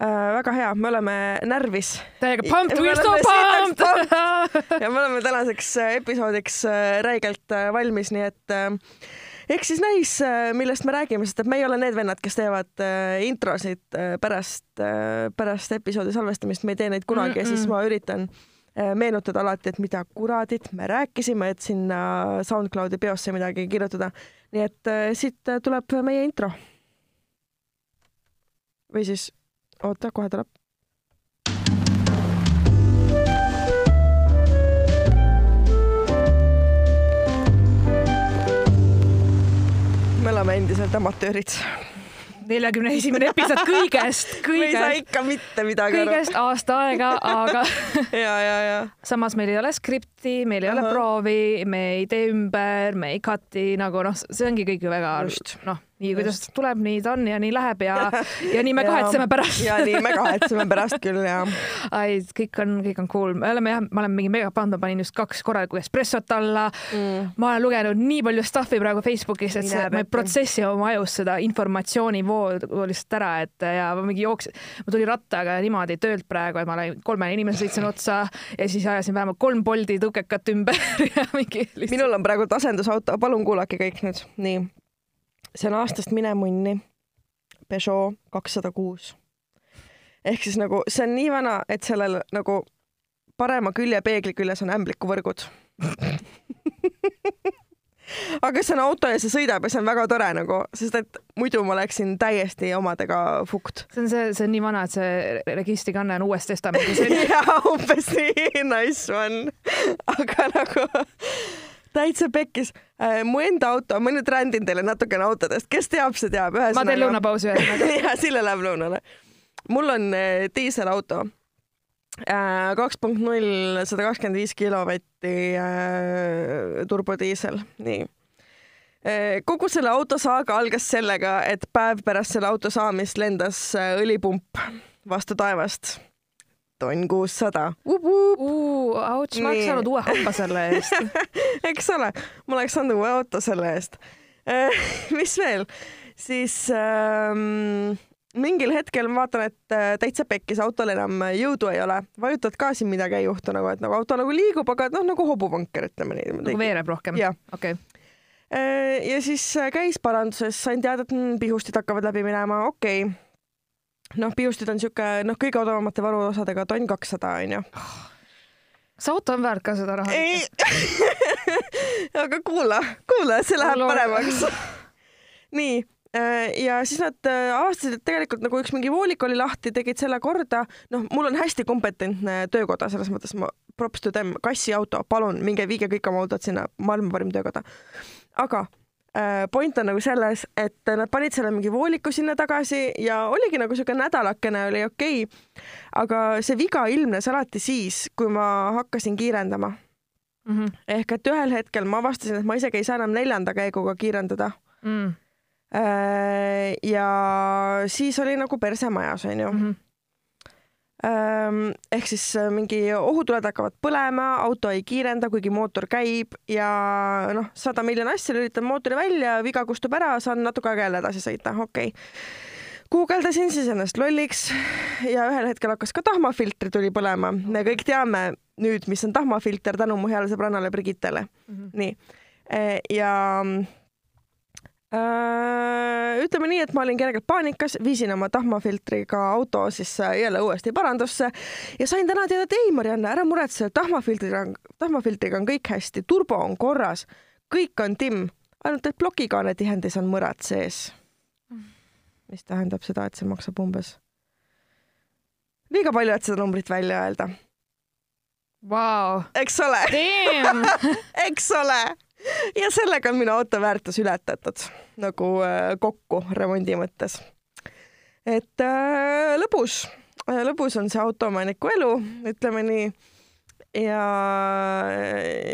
väga hea, me oleme närvis täiega pumped, we are so sinnaks pumped. ja me oleme tänaseks äh, episoodiks äh, räigelt äh, valmis, nii et äh, eks siis näis, millest me räägime, sest et me ei ole need vennad, kes teevad äh, introsid äh, pärast, pärast episoodi salvestamist, me ei tee neid kunagi mm -mm. ja siis ma üritan äh, meenutada alati, et mida kuradit me rääkisime, et sinna SoundCloudi peosse midagi kirjutada. nii et äh, siit äh, tuleb meie intro. või siis, oota, kohe tuleb. me oleme endiselt amatöörid. neljakümne esimene episood kõigest, me ei saa kõigest, ikka mitte midagi aru. kõigest aasta aega, aga ja, ja, ja. samas meil ei ole skripti, meil ei ole Ahah. proovi, me ei tee ümber, me ei cut'i nagu noh, see ongi kõik ju väga noh, nii kuidas tuleb, nii ta on ja nii läheb ja, ja nii me kahetseme pärast. ja nii me kahetseme pärast küll ja. ai, kõik on, kõik on cool, me oleme jah, ma olen mingi mega pannud, ma panin just kaks korralikku espressot alla Mm. ma olen lugenud nii palju stuff'i praegu Facebookis, et see, ma ei protsessi oma ajus seda informatsioonivoodu lihtsalt ära, et ja ma mingi jooks-, ma tulin rattaga niimoodi töölt praegu, et ma olen kolmele inimesele sõitsin otsa ja siis ajasin vähemalt kolm Bolti tõukekat ümber ja mingi lihtsalt. minul on praegu asendusauto, palun kuulake kõik nüüd, nii. See on aastast mine munni. Peugeot kakssada kuus. ehk siis nagu see on nii vana, et sellel nagu parema külje peegli küljes on ämblikuvõrgud. aga see on auto ja see sõidab ja see on väga tore nagu, sest et muidu ma oleksin täiesti omadega fukt. see on see, see on nii vana, et see registrikanne on uues testamendis. jaa, umbes nii, nice one. aga nagu täitsa pekkis. mu enda auto, ma nüüd rändin teile natukene autodest, kes teab, see teab. ma teen. lõunapausi ühesõnaga. ja Sille läheb lõunale. mul on äh, diiselauto. kaks punkt null, sada kakskümmend viis kilovatti äh, turbodiisel, nii kogu selle auto saaga algas sellega, et päev pärast selle auto saamist lendas äh, õlipump vastu taevast. Tonn kuussada. auts, ma oleks saanud uue hamba selle eest. eks ole, ma oleks saanud uue auto selle eest. mis veel, siis ähm, mingil hetkel ma vaatan, et äh, täitsa pekkis, autol enam jõudu ei ole, vajutad gaasi, midagi ei juhtu nagu, et nagu auto nagu liigub, aga noh, nagu hobuvanker, ütleme nagu nii. veereb rohkem. okei. ja siis äh, käis paranduses, sain teada, et mm, pihustid hakkavad läbi minema, okei okay.. noh, pihustid on sihuke noh, kõige odavamate varuosadega tonn kakssada onju. see auto on väärt ka seda raha. ei, aga kuula, kuula, see läheb Kuula. paremaks. nii, ja siis nad äh, avastasid, et tegelikult nagu üks mingi voolik oli lahti, tegid selle korda. noh, mul on hästi kompetentne töökoda, selles mõttes ma props to them, kassiauto, palun minge viige kõik oma autod sinna, maailma parim töökoda. aga äh, point on nagu selles, et nad panid selle mingi vooliku sinna tagasi ja oligi nagu siuke nädalakene oli okei okay.. aga see viga ilmnes alati siis, kui ma hakkasin kiirendama Mhm. ehk et ühel hetkel ma avastasin, et ma isegi ei saa enam neljanda käiguga kiirendada. Mm. ja siis oli nagu perse majas, onju. Mhm. Ehk siis äh, mingi ohutuled hakkavad põlema, auto ei kiirenda, kuigi mootor käib ja noh, sada miljonit asja, lülitan mootori välja, viga kustub ära, saan natuke aega jälle edasi sõita, okei okay. guugeldasin siis ennast lolliks ja ühel hetkel hakkas ka tahmafiltri tuli põlema. me kõik teame nüüd, mis on tahmafilter tänu mu heale sõbrannale Brigittele. Mhm. nii. ja äh, ütleme nii, et ma olin kergelt paanikas, viisin oma tahmafiltriga auto siis äh, jälle uuesti parandusse ja sain täna teada, et ei, Marianne, ära muretse, tahmafiltriga on, tahmafiltriga on kõik hästi, turbo on korras, kõik on timm, ainult et plokikaane tihendis on mõrad sees. mis tähendab seda, et see maksab umbes liiga palju, et seda numbrit välja öelda, Vau. eks ole, eks ole. Ja sellega on minu auto väärtus ületatud nagu äh, kokku remondi mõttes. et äh, lõbus äh,, lõbus on see autoomaniku elu, ütleme nii. ja,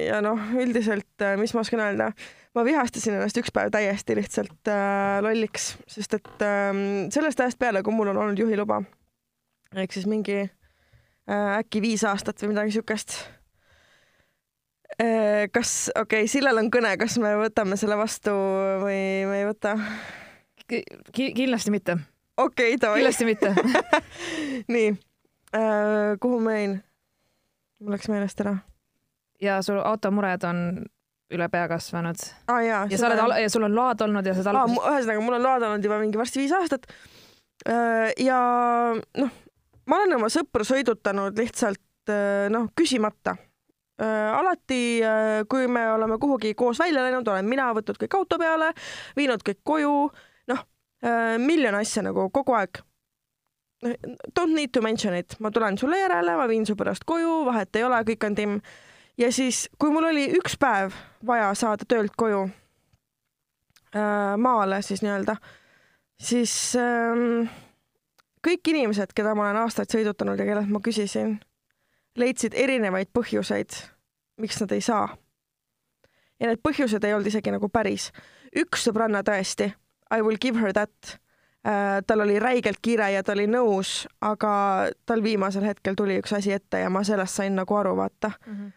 ja noh, üldiselt, mis ma oskan öelda, ma vihastasin ennast üks päev täiesti lihtsalt äh, lolliks, sest et äh, sellest ajast peale, kui mul on olnud juhiluba, ehk siis mingi äh, äkki viis aastat või midagi siukest Äh, kas, okei okay,, Sillel on kõne, kas me võtame selle vastu või me ei võta? Ki- kindlasti mitte. okei, davai. kindlasti mitte. nii äh,, kuhu ma jäin? mul läks meelest ära ja sul automured on üle pea kasvanud ah,. jaa, ja sa oled, ja sul on load olnud ja sa oled algusest mu- ühesõnaga, mul on load olnud juba mingi varsti viis aastat. ja noh, ma olen oma sõpru sõidutanud lihtsalt äh, noh, küsimata. alati, kui me oleme kuhugi koos välja läinud, olen mina võtnud kõik auto peale, viinud kõik koju, noh, miljon asja nagu kogu aeg. Don't need to mention it, ma tulen sulle järele, ma viin su pärast koju, vahet ei ole, kõik on timm. ja siis, kui mul oli üks päev vaja saada töölt koju äh, maale siis nii-öelda, siis ähm, kõik inimesed, keda ma olen aastaid sõidutanud ja kellelt ma küsisin, leidsid erinevaid põhjuseid, miks nad ei saa. ja need põhjused ei olnud isegi nagu päris. üks sõbranna tõesti, I will give her that äh,, tal oli räigelt kiire ja ta oli nõus, aga tal viimasel hetkel tuli üks asi ette ja ma sellest sain nagu aru, vaata. mm. -hmm.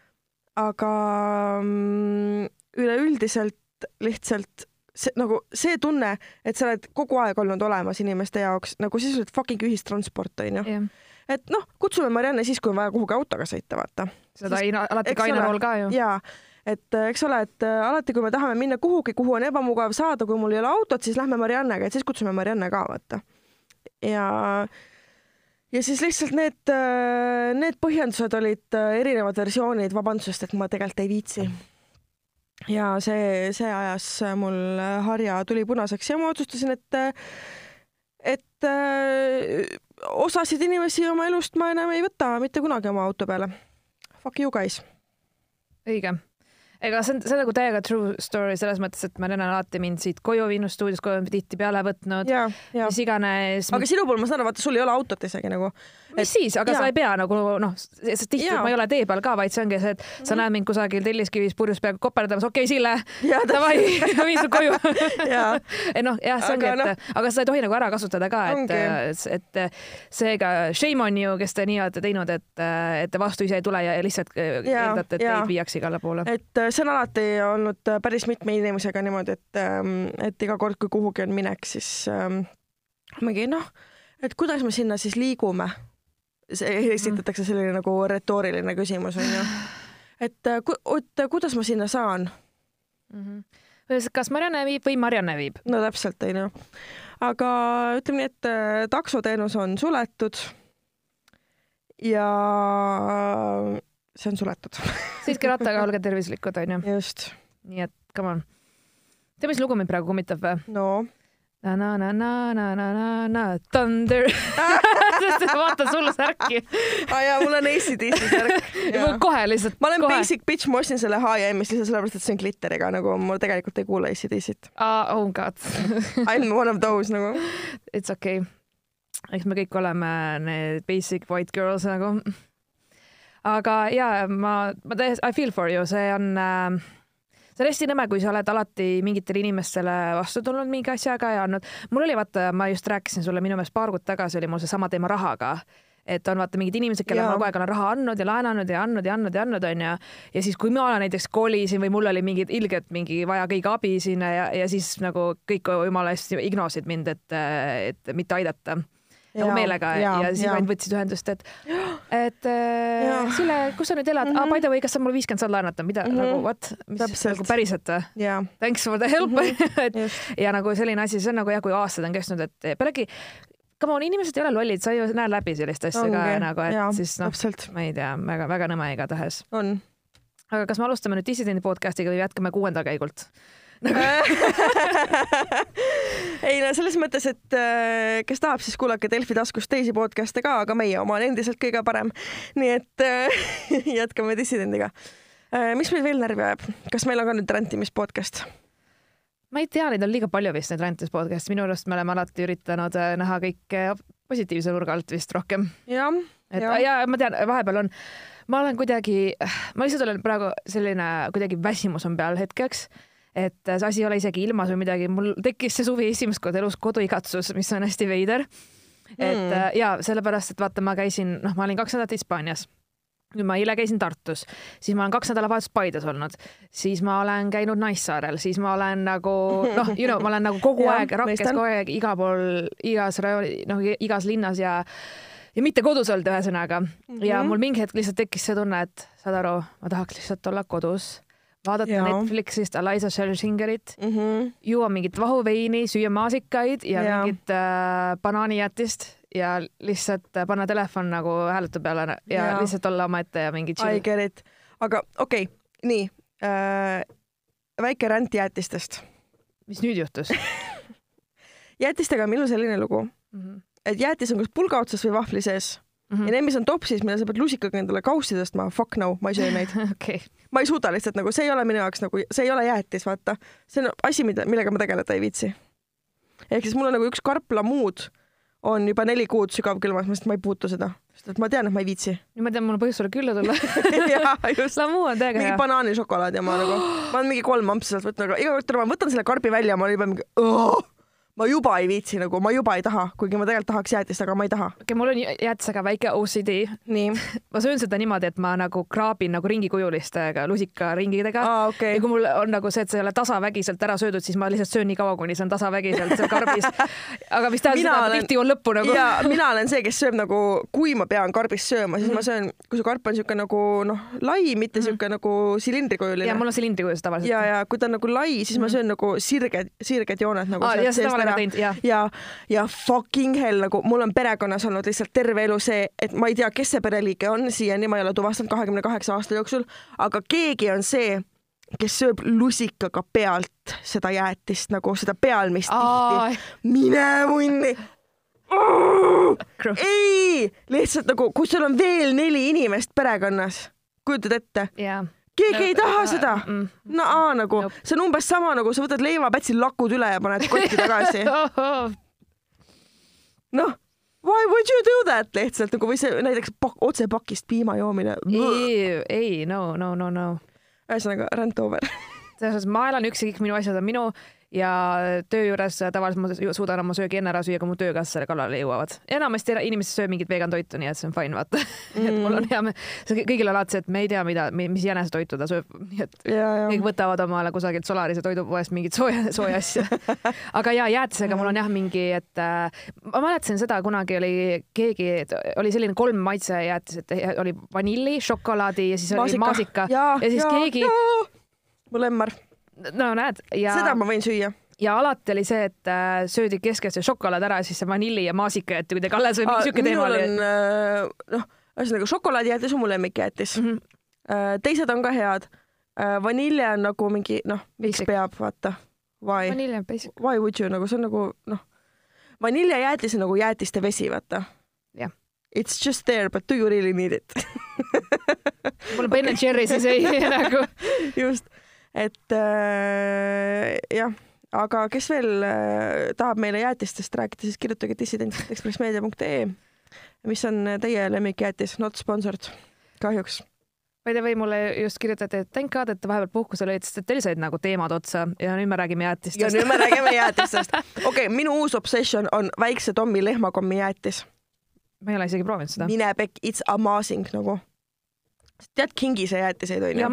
aga üleüldiselt lihtsalt see nagu see tunne, et sa oled kogu aeg olnud olemas inimeste jaoks nagu sisuliselt fucking ühistransport onju. jah, et noh, kutsume Marianne siis, kui on vaja kuhugi autoga sõita, vaata. seda ei, alati Kaine rool ka ju. jaa, et äh, eks ole, et äh, alati, kui me tahame minna kuhugi, kuhu on ebamugav saada, kui mul ei ole autot, siis lähme Mariannega, et siis kutsume Marianne ka, vaata. ja, ja siis lihtsalt need, need põhjendused olid äh, erinevad versioonid vabandusest, et ma tegelikult ei viitsi. ja see, see ajas mul harja tuli punaseks ja ma otsustasin, et, et äh, osasid inimesi oma elust ma enam ei võta mitte kunagi oma auto peale. Fuck you guys. õige. Ega see on, see on nagu täiega true story selles mõttes, et Marianne on alati mind siit koju viinud, stuudios koju tihtipeale võtnud, ja, ja. mis iganes. aga sinu puhul ma saan aru, vaata, sul ei ole autot isegi nagu. mis siis, aga jaa. sa ei pea nagu noh, sest tihti Jaa. ma ei ole tee peal ka, vaid see ongi see, et sa näed mind kusagil telliskivis purjus peaga koperdamas, okei okay,, Sille, ja davai, ma viin su koju. ja ei noh, jah, see ongi, Aga et noh, aga seda ei tohi nagu ära kasutada ka, et Ongi., et seega shame on you, kes te nii olete teinud, et, et te vastu ise ei tule ja lihtsalt eeldate, et jaa. teid viiakse igale poole. et äh, see on alati olnud äh, päris mitme inimesega niimoodi, et, et iga kord, kui kuhugi on minek, siis ähm, mingi noh, et kuidas me sinna siis liigume. see esitatakse selline nagu retooriline küsimus onju. et äh, et kuidas ma sinna saan, kas Marianne viib või Marianne viib? no täpselt onju. aga ütleme nii, et äh, taksoteenus on suletud. ja see on suletud, sõitke rattaga, olge tervislikud, onju. just. nii et come on. tead, mis lugu mind praegu kummitab või? no na na na na na na na na thunder. vaata sulle särki. ah,. jaa, mul on ACDC särk. kohe lihtsalt. ma olen kohe. basic bitch, ma ostsin selle H&M-ist lihtsalt sellepärast, et see on glitteriga nagu ma tegelikult ei kuula ACDC-t. Ah, oh god I m one of those nagu. It's okay. eks me kõik oleme need basic white girls nagu. Aga ja ma, ma täiesti, I feel for you, see on äh,, see on hästi nõme, kui sa oled alati mingitele inimestele vastu tulnud mingi asjaga ja andnud. mul oli vaata, ma just rääkisin sulle minu meelest paar kuud tagasi oli mul seesama teema rahaga et on vaata mingid inimesed, kellele ma Jaa. kogu aeg olen raha andnud ja laenanud ja andnud ja andnud ja andnud onju. ja siis, kui ma näiteks kolisin või mul oli mingid ilgelt mingi vaja kõige abi sinna ja, ja siis nagu kõik jumala eest ignosid mind, et, et mitte aidata nagu meelega ja, ja siis ainult võtsid ühendust, et, et äh, Jaa. Sille, kus sa nüüd elad mm, -hmm. Mhm. ah, by the way, kas sa mulle viiskümmend saad laenata, mida mm Mhm. -hmm. nagu what, mis nagu päriselt või? Thanks for the help mm. Mhm. -hmm. et just. ja nagu selline asi, see on nagu jah, kui aastad on kestnud, et pealegi, come on, inimesed ei ole lollid, sa ju näed läbi sellist asja ka Ongi. nagu, et Jaa, siis noh, ma ei tea, väga-väga nõme igatahes. on. aga kas me alustame nüüd Dissidendi podcast'iga või jätkame kuuenda käigult? ei no selles mõttes, et äh, kes tahab, siis kuulake Delfi taskust teisi podcast'e ka, aga meie oma on endiselt kõige parem. nii et äh, jätkame dissidendiga äh,. mis meil veel närvi ajab, kas meil on ka nüüd räntimis podcast? ma ei tea, neid on liiga palju vist neid Rantis podcast'e, minu arust me oleme alati üritanud äh, näha kõike positiivse nurga alt vist rohkem. jah, et ja, ja ma tean, vahepeal on, ma olen kuidagi, ma lihtsalt olen praegu selline kuidagi väsimus on peal hetkeks et see asi ei ole isegi ilmas või midagi, mul tekkis see suvi esimest korda elus koduigatsus, mis on hästi veider. et Mm. mm. ja sellepärast, et vaata, ma käisin, noh, ma olin kaks nädalat Hispaanias nüüd ma eile käisin Tartus, siis ma olen kaks nädalavahetust Paides olnud, siis ma olen käinud Naissaarel, siis ma olen nagu noh, you know, ma olen nagu kogu Jah, aeg rakkes kogu aeg igal pool, igas rajooni, noh, igas linnas ja ja mitte kodus olnud ühesõnaga mm -hmm. ja Mhm. mul mingi hetk lihtsalt tekkis see tunne, et saad aru, ma tahaks lihtsalt olla kodus, vaadata Jaa. Netflixist Eliza Schlesingeri mm. -hmm. juua mingit vahuveini, süüa maasikaid ja, ja. Mingit äh, banaanijätist ja lihtsalt äh, panna telefon nagu hääletu peale ja, ja lihtsalt olla omaette ja mingi I chill. get it. aga okei okay,, nii äh,. väike ränd jäätistest. mis nüüd juhtus jäätistega on minul selline lugu, mm? -hmm. et jäätis on kas pulga otsas või vahvli sees Mm ja -hmm. need, mis on topsis, mille sa pead lusikaga endale kaussi tõstma, fuck no, ma ei söö neid. okei, ma ei suuda lihtsalt nagu, see ei ole minu jaoks nagu, see ei ole jäätis, vaata. see on asi, mida, millega ma tegeleda ei viitsi. ehk siis mul on nagu üks karp lamuud on juba neli kuud sügavkülmas, ma lihtsalt, ma ei puutu seda, sest et ma tean, et ma ei viitsi. nüüd ma tean, mul on põhjust sulle külla tulla. jaa, just. Lamu on täiega mingi hea. banaanišokolaad ja ma nagu, ma olen mingi kolm ampsu sealt võtnud, aga iga kord, kui ma võtan selle karbi välja, ma olen juba mingi, ma juba ei viitsi nagu, ma juba ei taha, kuigi ma tegelikult tahaks jäätist, aga ma ei taha. okei, mul on jäätisega väike OCD. nii, ma söön seda niimoodi, et ma nagu kraabin nagu ringikujulistega lusikaringidega aa ja okei kui mul on nagu see, et see ei ole tasavägiselt ära söödud, siis ma lihtsalt söön nii kaua, kuni see on tasavägiselt seal karbis. aga mis tähendab seda, olen- et tihti jõuan lõppu nagu. ja mina olen see, kes sööb nagu, kui ma pean karbist sööma, siis ma söön, kui see karp on siuke nagu noh, lai, mitte siuke nagu silindrikujuline ja. mul on silindrikujus tavaliselt. ja, ja kui ta on nagu lai, siis ma söön nagu sirged, sirged jooned nagu Aa, sealt ja seest olen ka ära. teinud, jah. ja, ja fucking hell nagu mul on perekonnas olnud lihtsalt terve elu see, et ma ei tea, kes see pereliige on, siiani ma ei ole tuvastanud kahekümne kaheksa aasta jooksul, aga keegi on see, kes sööb lusikaga pealt seda jäätist nagu seda pealmist tihti. mine munni. ei, lihtsalt nagu, kui sul on veel neli inimest perekonnas, kujutad ette, jaa. Keegi ei taha seda. mm.. no aa, nagu see on umbes sama nagu sa võtad leivapätsil lakud üle ja paned kotti tagasi. noh, why would you do that lihtsalt nagu või see näiteks pak, otse pakist piima joomine. ei, ei, no, no, no, no. ühesõnaga rant over. selles mõttes ma elan üksi, kõik minu asjad on minu ja töö juures tavaliselt ma suudan oma söögi enne ära süüa, kui mu töökaaslased selle kallale jõuavad. enamasti inimesed sööb mingit vegan toitu, nii et see on fine, vaata mm. et mul on hea meel, see kõigil on alati see, et me ei tea, mida, mis jänesetoitu ta sööb, nii et ja, kõik ja. võtavad omale kusagilt Solarise toidupoest mingit sooja, sooja asja. aga ja jäätisega mul on jah mingi, et äh, ma mäletasin seda, kunagi oli keegi, oli selline kolm maitsejäätis, et oli vanilli, šokolaadi ja siis oli maasika. ja, ja siis keegi- mu lemmar, no näed ja seda ma võin süüa. ja alati oli see, et äh, söödi keskelt see šokolaad ära ja siis see vanilli ja maasika jäeti kuidagi alles või mingi siuke teema oli. on äh, noh, ühesõnaga šokolaadijäätis on mu lemmikjäätis mm. -hmm. teised on ka head. vanilje on nagu mingi noh, miks Basic. peab, vaata. Why? why would you nagu see on nagu noh, vaniljejäätis on nagu jäätiste vesi, vaata. Jah. It's just there but do you really need it? mul on Ben and Jerry siis ei nagu. just, et äh, jah, aga kes veel äh, tahab meile jäätistest rääkida, siis kirjutage dissident.ekspressmeedia.ee, mis on teie lemmikjäätis, not sponsored, kahjuks. by the way, mulle just kirjutati, et thank god, et te vahepeal puhkusel olite, sest et teil said nagu teemad otsa ja nüüd me räägime ja jäätistest nüüd me räägime jäätistest. okei okay,, minu uus obsession on väikse Tommi lehmakommi jäätis. ma ei ole isegi proovinud seda. mine pekk, it's amazing nagu. Tead kingise jäätiseid onju?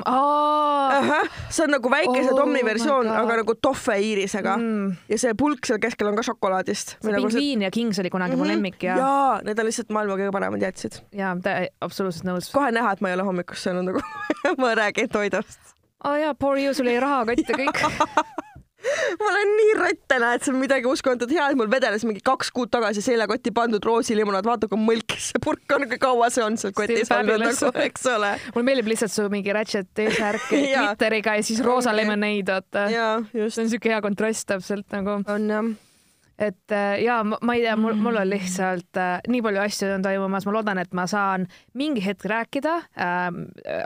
see on nagu väikese Oh Tommi my versioon, aga nagu tohve iirisega mm,. ja see pulk seal keskel on ka šokolaadist. see pingviin ja kings oli kunagi mm -hmm. mu lemmik ja, ja. jaa, need on lihtsalt maailma kõige paremad jäätised. ja absoluutselt nõus. kohe näha, et ma ei ole hommikust söönud nagu ma räägin toidust. aa oh, jaa, poor you, sul jäi rahakott ja kõik. ma olen nii rott täna, et see on midagi uskumatut head, mul vedeles mingi kaks kuud tagasi seljakotti pandud roosilimonaad, vaata kui mõlkis see purk on, kui kaua see on seal kotis olnud nagu, eks ole. mulle meeldib lihtsalt su mingi ratchet T-särk Jaa. glitteriga ja siis roosa lemonade, vaata. see. on siuke hea kontrast täpselt nagu, on jah. et äh, ja ma, ma ei tea, mul, mul on lihtsalt äh, nii palju asju on toimumas, ma loodan, et ma saan mingi hetk rääkida äh,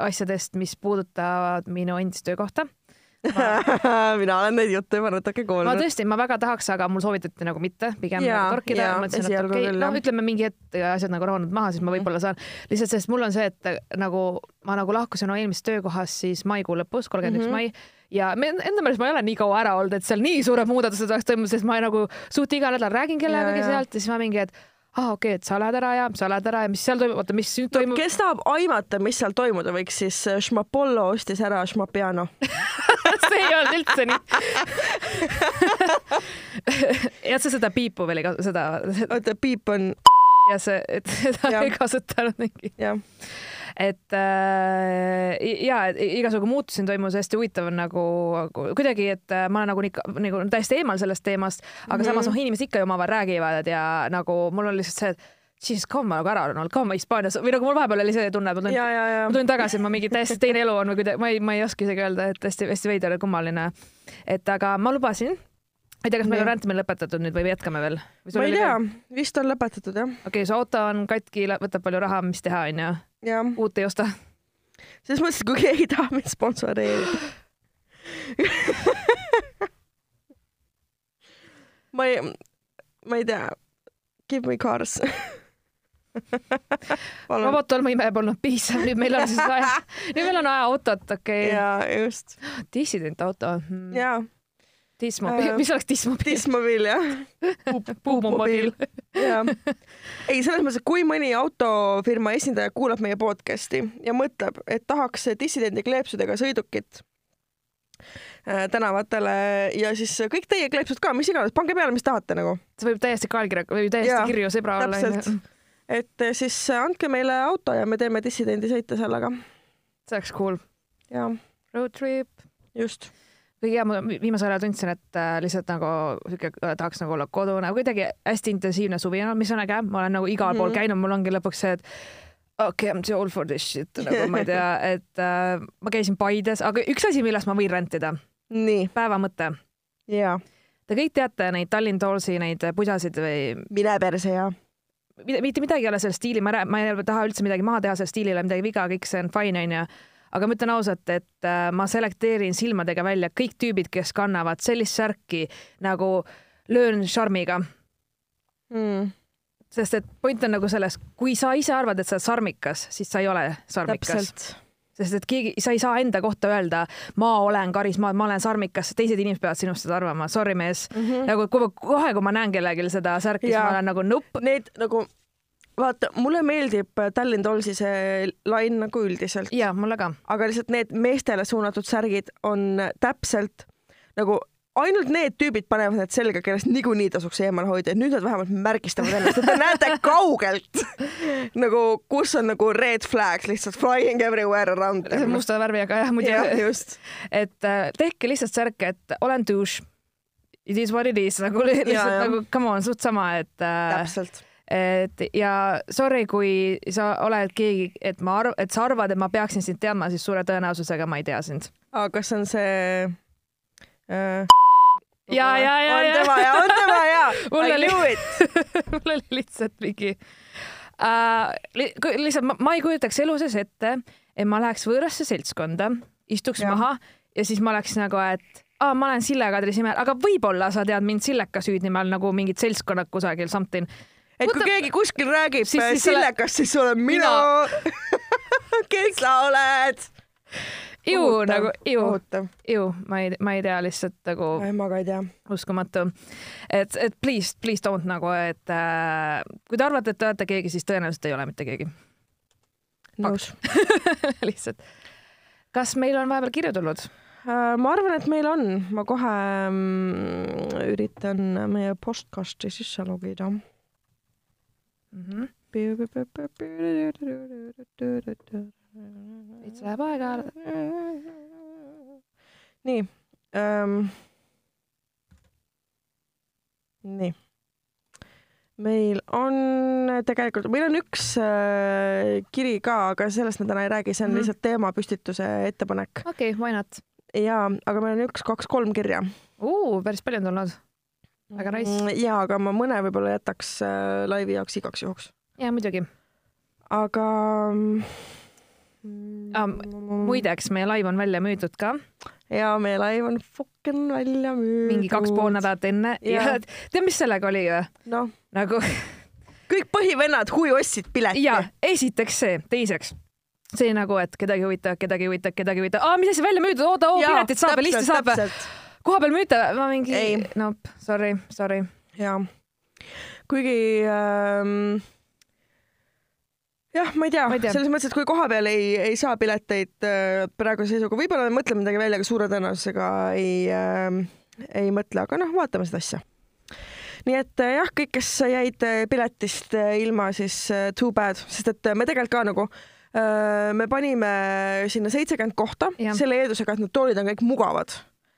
asjadest, mis puudutavad minu endist töökohta. mina olen neid jutte juba natuke ma kuulnud. tõesti, ma väga tahaks, aga mul soovitati nagu mitte, pigem Jaa, nagu torkida jaa,. mõtlesin, et okei okay,, no ütleme mingi hetk asjad nagu rahunenud maha, siis ma võib-olla saan. lihtsalt sest mul on see, et nagu ma nagu lahkusin oma eelmisest töökohast siis maikuu lõpus, kolmkümmend üks Mhm. mai ja me enda meelest ma ei ole nii kaua ära olnud, et seal nii suured muudatused oleks toimunud, sest ma nagu suht iga nädal räägin kellegagi sealt ja siis ma mingi, et aa okei okay,, et sa lähed ära ja sa lähed ära ja mis seal toimub, oota, mis nüüd toimub kes tahab aimata, mis seal toimuda võiks, siis äh, Schmapollo ostis ära Schmapiano. see ei olnud üldse nii jah, sa seda piipu veel ei kasuta, seda, oota, piip on ja see, et seda Jah. ei kasutanud mingi jah, et äh, ja igasugu muutusi toimus, hästi huvitav on nagu kuidagi, et äh, ma olen nagu, nii- nagu täiesti eemal sellest teemast, aga mm. -hmm. samas noh, inimesed ikka ju omavahel räägivad ja nagu mul on lihtsalt see, et siis kaua ma nagu ära olen olnud, kaua ma Hispaanias või nagu mul vahepeal oli see tunne, et ma tulin, ma tulin tagasi, et ma mingi täiesti teine elu on või kuidagi, ma ei, ma ei oska isegi öelda, et hästi-hästi veider ja kummaline. et aga ma lubasin, ei tea, kas meil on rändamine lõpetatud nüüd või jätkame veel? ma ei tea, vist on lõpetatud jah, okei okay,, su auto on katki, võtab palju raha, mis teha onju, uut ei osta selles mõttes, kui keegi tahab mind sponsoreerida ma ei, ma ei tea, give me cars palun, Robotol mu ime polnud piisav, nüüd meil on siis vaja, nüüd meil on vaja autot, okei okay.. ja just dissident auto hmm.. ja Dismobiil Äh, mis oleks Dismobiil? Dismobiil jah Puumobiil. jah, ei selles mõttes, et kui mõni autofirma esindaja kuulab meie podcast'i ja mõtleb, et tahaks dissidendi kleepsudega sõidukit äh, tänavatele ja siis kõik teie kleepsud ka, mis iganes, pange peale, mis tahate nagu, see võib täiesti kaelkirja või täiesti Jaa, kirju sõbra olla. et äh, siis andke meile auto ja me teeme dissidendi sõite sellega see oleks cool. ja Road trip. just, kõige ma viimasel ajal tundsin, et äh, lihtsalt nagu sihuke äh, tahaks nagu olla kodune, kuidagi hästi intensiivne suvi. On, mis on äge, ma olen nagu igal mm -hmm. pool käinud, mul ongi lõpuks see, et okei okay,, I m too old for this shit, nagu ma ei tea, et äh, ma käisin Paides, aga üks asi, millest ma võin rentida, nii. Päeva mõte. Ja Te kõik teate neid Tallinn Tollsi neid pusasid või? Mine perse ja mitte midagi ei ole selle stiili, ma ei, ma ei taha üldse midagi maha teha, selle stiilile midagi viga, kõik see on fine onju. Aga ma ütlen ausalt, et äh, ma selekteerin silmadega välja kõik tüübid, kes kannavad sellist särki nagu löön šarmiga, mm, sest et point on nagu selles, kui sa ise arvad, et sa oled sarmikas, siis sa ei ole sarmikas, sest et keegi, sa ei saa enda kohta öelda, ma olen karisma, ma olen sarmikas, teised inimesed peavad sinust seda arvama, sorry mees mm. mm. -hmm. nagu kui, kohe, kui ma näen kellelgi seda särki, siis ma olen nagu nupp, Need nagu vaata, mulle meeldib Tallinn Tollsi see lain nagu üldiselt, ja mulle ka aga lihtsalt need meestele suunatud särgid on täpselt nagu ainult need tüübid panevad need selga, kellest niikuinii tasuks eemal hoida, et nüüd nad vähemalt märgistavad ennast, et te näete kaugelt nagu, kus on nagu red flags lihtsalt flying everywhere around musta värviga jah, muidu jah, just. et äh, tehke lihtsalt särke, et olen douche. It is what it is nagu li- lihtsalt jah. nagu come on, suht sama, et äh, täpselt. Et ja sorry, kui sa oled keegi, et ma arv-, et sa arvad, et ma peaksin sind teadma, siis suure tõenäosusega ma ei tea sind. aga kas on see äh, Ja, ja, ja, on ja. tema ja on tema ja Mul oli- mul oli lihtsalt mingi äh, li, lihtsalt ma, ma ei kujutaks elu sees ette, et ma läheks võõrasse seltskonda, istuks ja. maha ja siis ma oleks nagu, et aa, ma olen Sille Kadri Simer, aga võib-olla sa tead mind Silleka süüdnime all nagu mingid seltskonnad kusagil something. Et kui Võta- keegi kuskil räägib Siis- siis, sillekast, siis olen mina, kes sa oled? ju nagu, ju, kohutav, ju, ma ei, ma ei tea lihtsalt nagu ma ka ei tea. uskumatu. et, et please, please don't nagu, et äh, kui te arvate, et te olete keegi, siis tõenäoliselt ei ole mitte keegi. nõus. lihtsalt. kas meil on vahepeal kirju tulnud? Äh, ma arvan, et meil on, ma kohe mm, üritan meie postkasti sisse logida. Mhm. veits läheb aega. nii ähm,. nii. meil on tegelikult, meil on üks äh, kiri ka, aga sellest me täna ei räägi, see on mm. lihtsalt teemapüstituse ettepanek okei okay,, why not? ja, aga meil on üks, kaks, kolm kirja. päris palju on tulnud. Väga nice. ja, aga ma mõne võib-olla jätaks äh, laivi jaoks igaks juhuks, ja muidugi. aga Ah, muideks, meie laiv on välja müüdud ka ja meie laiv on fucking välja müüdud. mingi kaks pool nädalat enne ja Jah. tead, mis sellega oli või? noh, nagu kõik põhivennad hui ostsid pileti. ja esiteks see, teiseks see nagu, et kedagi huvitab, kedagi huvitab, kedagi huvitab, aa, mis asi välja müüdud, oota, oo, piletid saab ja listi saab, koha peal müüte, ma mingi nope, sorry, sorry. ja kuigi ähm, jah, ma ei tea, tea. selles mõttes, et kui kohapeal ei, ei saa pileteid äh, praeguse seisuga, võib-olla me mõtleme midagi välja, aga suure tõenäosusega ei äh,, ei mõtle, aga noh, vaatame seda asja. Nii et äh, jah, kõik, kes jäid äh, piletist äh, ilma, siis too bad, sest et me tegelikult ka nagu me panime sinna seitsekümmend kohta. Jah. selle eeldusega, et need toolid on kõik mugavad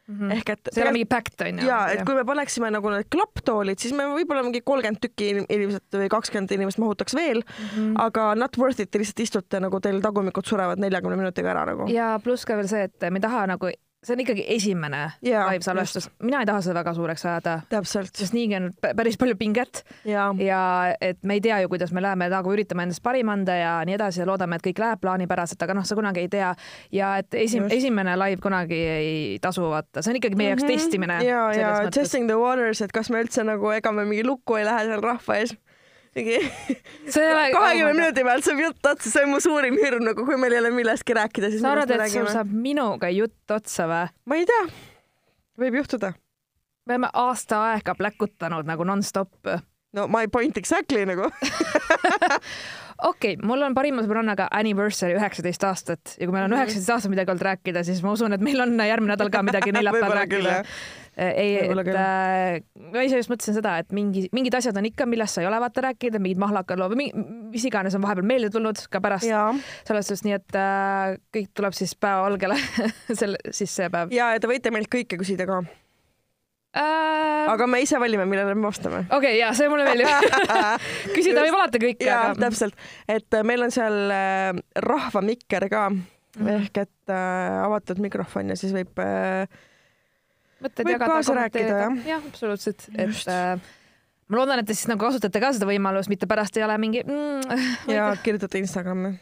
mm. -hmm. ehk et see ei ole mingi packed onju. ja et kui me paneksime nagu need klapptoolid, siis me võib-olla mingi kolmkümmend tükki inim- inimesed või kakskümmend inimest mahutaks veel, mm -hmm. aga not worth it, te lihtsalt istute nagu teil tagumikud surevad neljakümne minutiga ära nagu. ja pluss ka veel see, et me ei taha nagu, see on ikkagi esimene Jaa, live salvestus, mina ei taha seda väga suureks ajada, täpselt sest niigi on pä- päris palju pinget ja ja et me ei tea ju, kuidas me läheme, nagu üritame endast parim anda ja nii edasi ja loodame, et kõik läheb plaanipäraselt, aga noh, sa kunagi ei tea. ja et esim-, esimene live kunagi ei tasu vaata, see on ikkagi meie jaoks Mhm. testimine. ja, ja testing the waters, et kas me üldse nagu, ega me mingi lukku ei lähe seal rahva ees. Mingi kahekümne minuti pealt saab jutt otsa, see on mu suurim hirm nagu, kui meil ei ole millestki rääkida, siis sa arvad, et sul saab minuga jutt otsa või? ma ei tea, võib juhtuda. me oleme aasta aega pläkutanud nagu nonstop no my point exactly nagu. okei okay,, mul on parima sõbrannaga anniversary üheksateist aastat ja kui meil on Mhm. üheksateist aastat midagi olnud rääkida, siis ma usun, et meil on järgmine nädal ka midagi neljapäeval rääkida. ei, Võib-olla et äh, ma ise just mõtlesin seda, et mingi, mingid asjad on ikka, millest sa ei ole vaata rääkida, mingid mahlakad lood või mis iganes on vahepeal meelde tulnud ka pärast ja, salvestust, nii et äh, kõik tuleb siis päevavalgele selle, siis see päev ja te võite meilt kõike küsida ka, äh,. aga me ise valime, millele me vastame. okei okay,, ja see mulle meeldib küsida võib alati kõike, ja aga täpselt, et äh, meil on seal äh, rahvamikker ka mm. -hmm. ehk et äh, avatud mikrofon ja siis võib äh, mõtted Võib jagada, kaasa rääkida, kommenteerida. jah, absoluutselt, et äh, ma loodan, et te siis nagu kasutate ka seda võimalust, mitte pärast ei ole mingi mm. ja kirjutate Instagrami.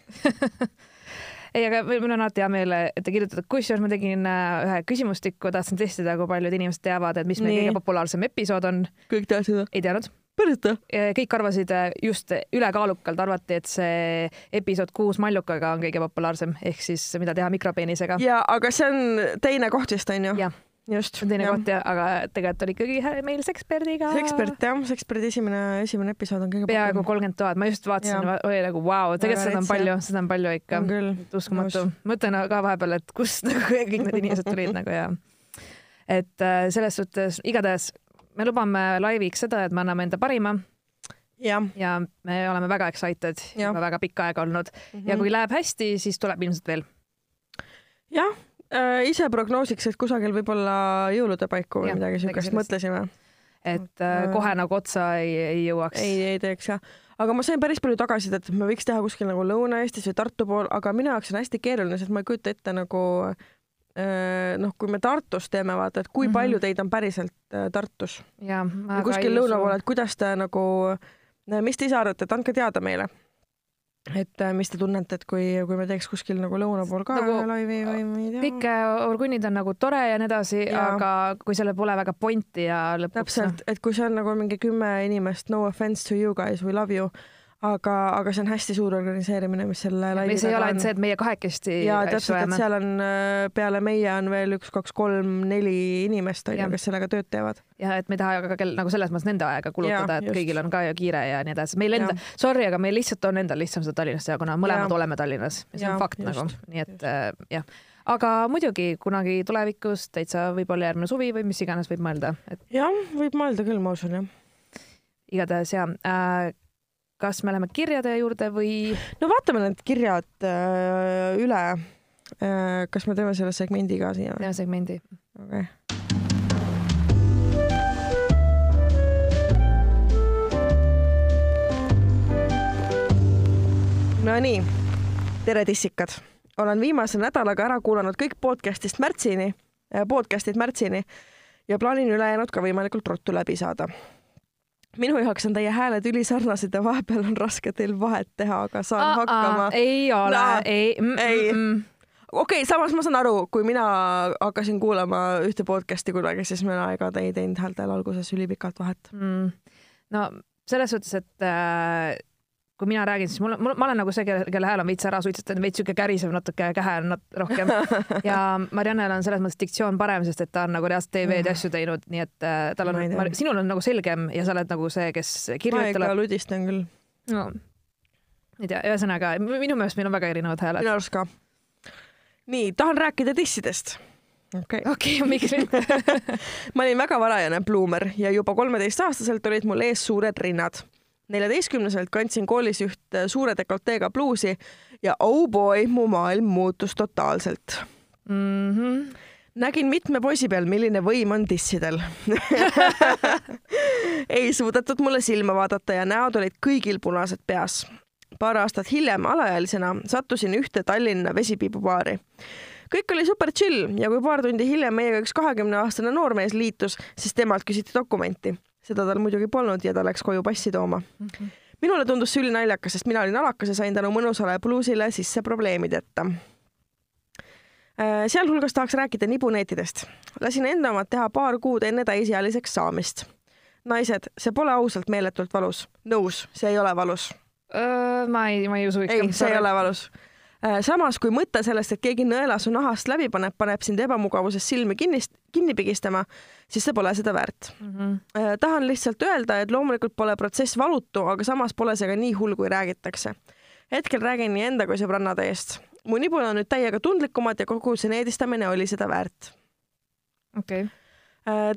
ei, aga mul on alati hea meel, et te kirjutate, kusjuures ma tegin äh, ühe küsimustikku, tahtsin testida, kui paljud inimesed teavad, et mis meie kõige populaarsem episood on. kõik teavad seda? ei teadnud. päriselt või? kõik arvasid äh, just ülekaalukalt arvati, et see episood kuus mallukaga on kõige populaarsem ehk siis mida teha mikropeenisega. ja, aga see on teine koht vist onju? Jah. just. see on teine koht ja, aga tegelikult oli ikkagi meil seksperd'iga. ekspert jah, eksperdi esimene, esimene episood on kõige peaaegu kolmkümmend tuhat, ma just vaatasin oli nagu vau wow,, tegelikult seda on palju, seda on palju ikka uskumatu. mõtlen ka vahepeal, et kust nagu kõik need inimesed tulid nagu ja et äh, selles suhtes igatahes me lubame laiviks seda, et me anname enda parima jah. ja me oleme väga excited, Jah. juba väga pikka aega olnud ja kui läheb hästi, siis tuleb ilmselt veel. jah äh,, ise prognoosiks, et kusagil võib-olla jõulude paiku või Jah, midagi siukest mõtlesime. et äh, Äh. kohe nagu otsa ei, ei jõuaks. ei, ei teeks jah, aga ma sain päris palju tagasisidet, et me võiks teha kuskil nagu Lõuna-Eestis või Tartu pool, aga minu jaoks on hästi keeruline, sest ma ei kujuta ette nagu äh, noh, kui me Tartus teeme, vaata, et kui Mhm. palju teid on päriselt äh, Tartus ja kuskil lõuna pool, et kuidas te nagu, mis te ise arvate, et andke teada meile. Et äh, mis te tunnete, et kui, kui me teeks kuskil nagu lõuna pool ka Nagu- laivi või ma ei tea. kõik äh, orgunnid on nagu tore ja nii edasi, aga kui sellel pole väga pointi ja lõpuks noh, täpselt, et kui see on nagu mingi kümme inimest, no offense to you guys, we love you, aga, aga see on hästi suur organiseerimine, mis selle laivi see ei ole on ainult see, et meie kahekesti ja täpselt, et seal on äh, peale meie on veel üks, kaks, kolm, neli inimest onju kes sellega tööd teevad. ja et me ei taha ka kell nagu selles mõttes nende aega kulutada, et just. kõigil on ka ju kiire ja nii edasi. meil enda Jah., sorry, aga meil lihtsalt on endal lihtsam seda Tallinnas teha, kuna mõlemad Jaa. oleme Tallinnas ja see on Jaa, fakt just, nagu, nii et äh, jah. aga muidugi kunagi tulevikus täitsa võib-olla järgmine suvi või mis iganes võib mõelda, et jah, võib mõelda küll, ma usun jah. igatahes ja äh, kas me läheme kirjade juurde või no vaatame need kirjad äh, üle äh,. kas me teeme selle segmendi ka siia? teeme segmendi? okei. Nonii, tere tissikad, olen viimase nädalaga ära kuulanud kõik podcast'ist märtsini, podcast'id märtsini ja plaanin ülejäänud ka võimalikult ruttu läbi saada minu jaoks on teie hääled ülisarnased ja vahepeal on raske teil vahet teha, aga saan hakkama. ei ole No, ei mm,, ei. Mm, okei okay,, samas ma saan aru, kui mina hakkasin kuulama ühte podcast'i kunagi, siis mina ega ei teinud häältel alguses ülipikalt vahet. mm. no selles suhtes, et äh, kui mina räägin, siis mul, mul, ma olen nagu see, kelle, kelle hääl on veits ära suitsetanud, veits sihuke kärisev natuke, kähe on nat rohkem. ja Mariannel on selles mõttes diktsioon parem, sest et ta on nagu reaalselt TV-d ja asju teinud, nii et äh, tal on, sinul on nagu selgem ja sa oled nagu see, kes kirjutab. ma ikka ludistan küll. no ei tea, ühesõnaga minu meelest meil on väga erinevad hääled. minu arust ka. nii, tahan rääkida dissidest okei okay. okay,, miks mitte ma olin väga varajane bluumer ja juba kolmeteistaastaselt olid mul ees suured rinnad neljateistkümneselt kandsin koolis üht äh, suure dekolteega bluusi ja oh boy, mu maailm muutus totaalselt mm. -hmm. nägin mitme poisi peal, milline võim on dissidel ei suudetud mulle silma vaadata ja näod olid kõigil punased peas. paar aastat hiljem alaealisena sattusin ühte Tallinna vesipiibubaari kõik oli super chill ja kui paar tundi hiljem meiega üks kahekümne aastane noormees liitus, siis temalt küsiti dokumenti seda tal muidugi polnud ja ta läks koju passi tooma mm. -hmm. minule tundus see ülinaljakas, sest mina olin alakas ja sain tänu mõnusale bluusile sisse probleemideta. Äh, sealhulgas tahaks rääkida nibuneetidest. lasin enda omad teha paar kuud enne täisealiseks saamist. naised, see pole ausalt meeletult valus. nõus, see ei ole valus. ma ei, ma ei usu ei, see ei ole valus samas kui mõte sellest, et keegi nõela su nahast läbi paneb, paneb sind ebamugavuses silmi kinnist, kinni pigistama, siis see pole seda väärt mm. -hmm. tahan lihtsalt öelda, et loomulikult pole protsess valutu, aga samas pole see ka nii hull, kui räägitakse. hetkel räägin nii enda kui sõbrannade eest. mu nibud on nüüd täiega tundlikumad ja kogu see needistamine oli seda väärt. okei okay äh,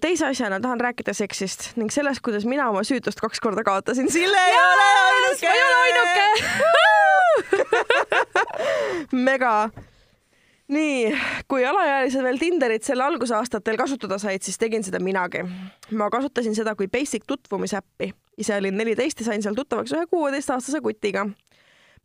teise asjana tahan rääkida seksist ning sellest, kuidas mina oma süütust kaks korda kaotasin. Sille ei ole ainuke. ei ole ainuke mega. nii, kui alaealised veel Tinderit selle algusaastatel kasutada said, siis tegin seda minagi. ma kasutasin seda kui basic tutvumisäppi. ise olin neliteist ja sain seal tuttavaks ühe kuueteistaastase kutiga.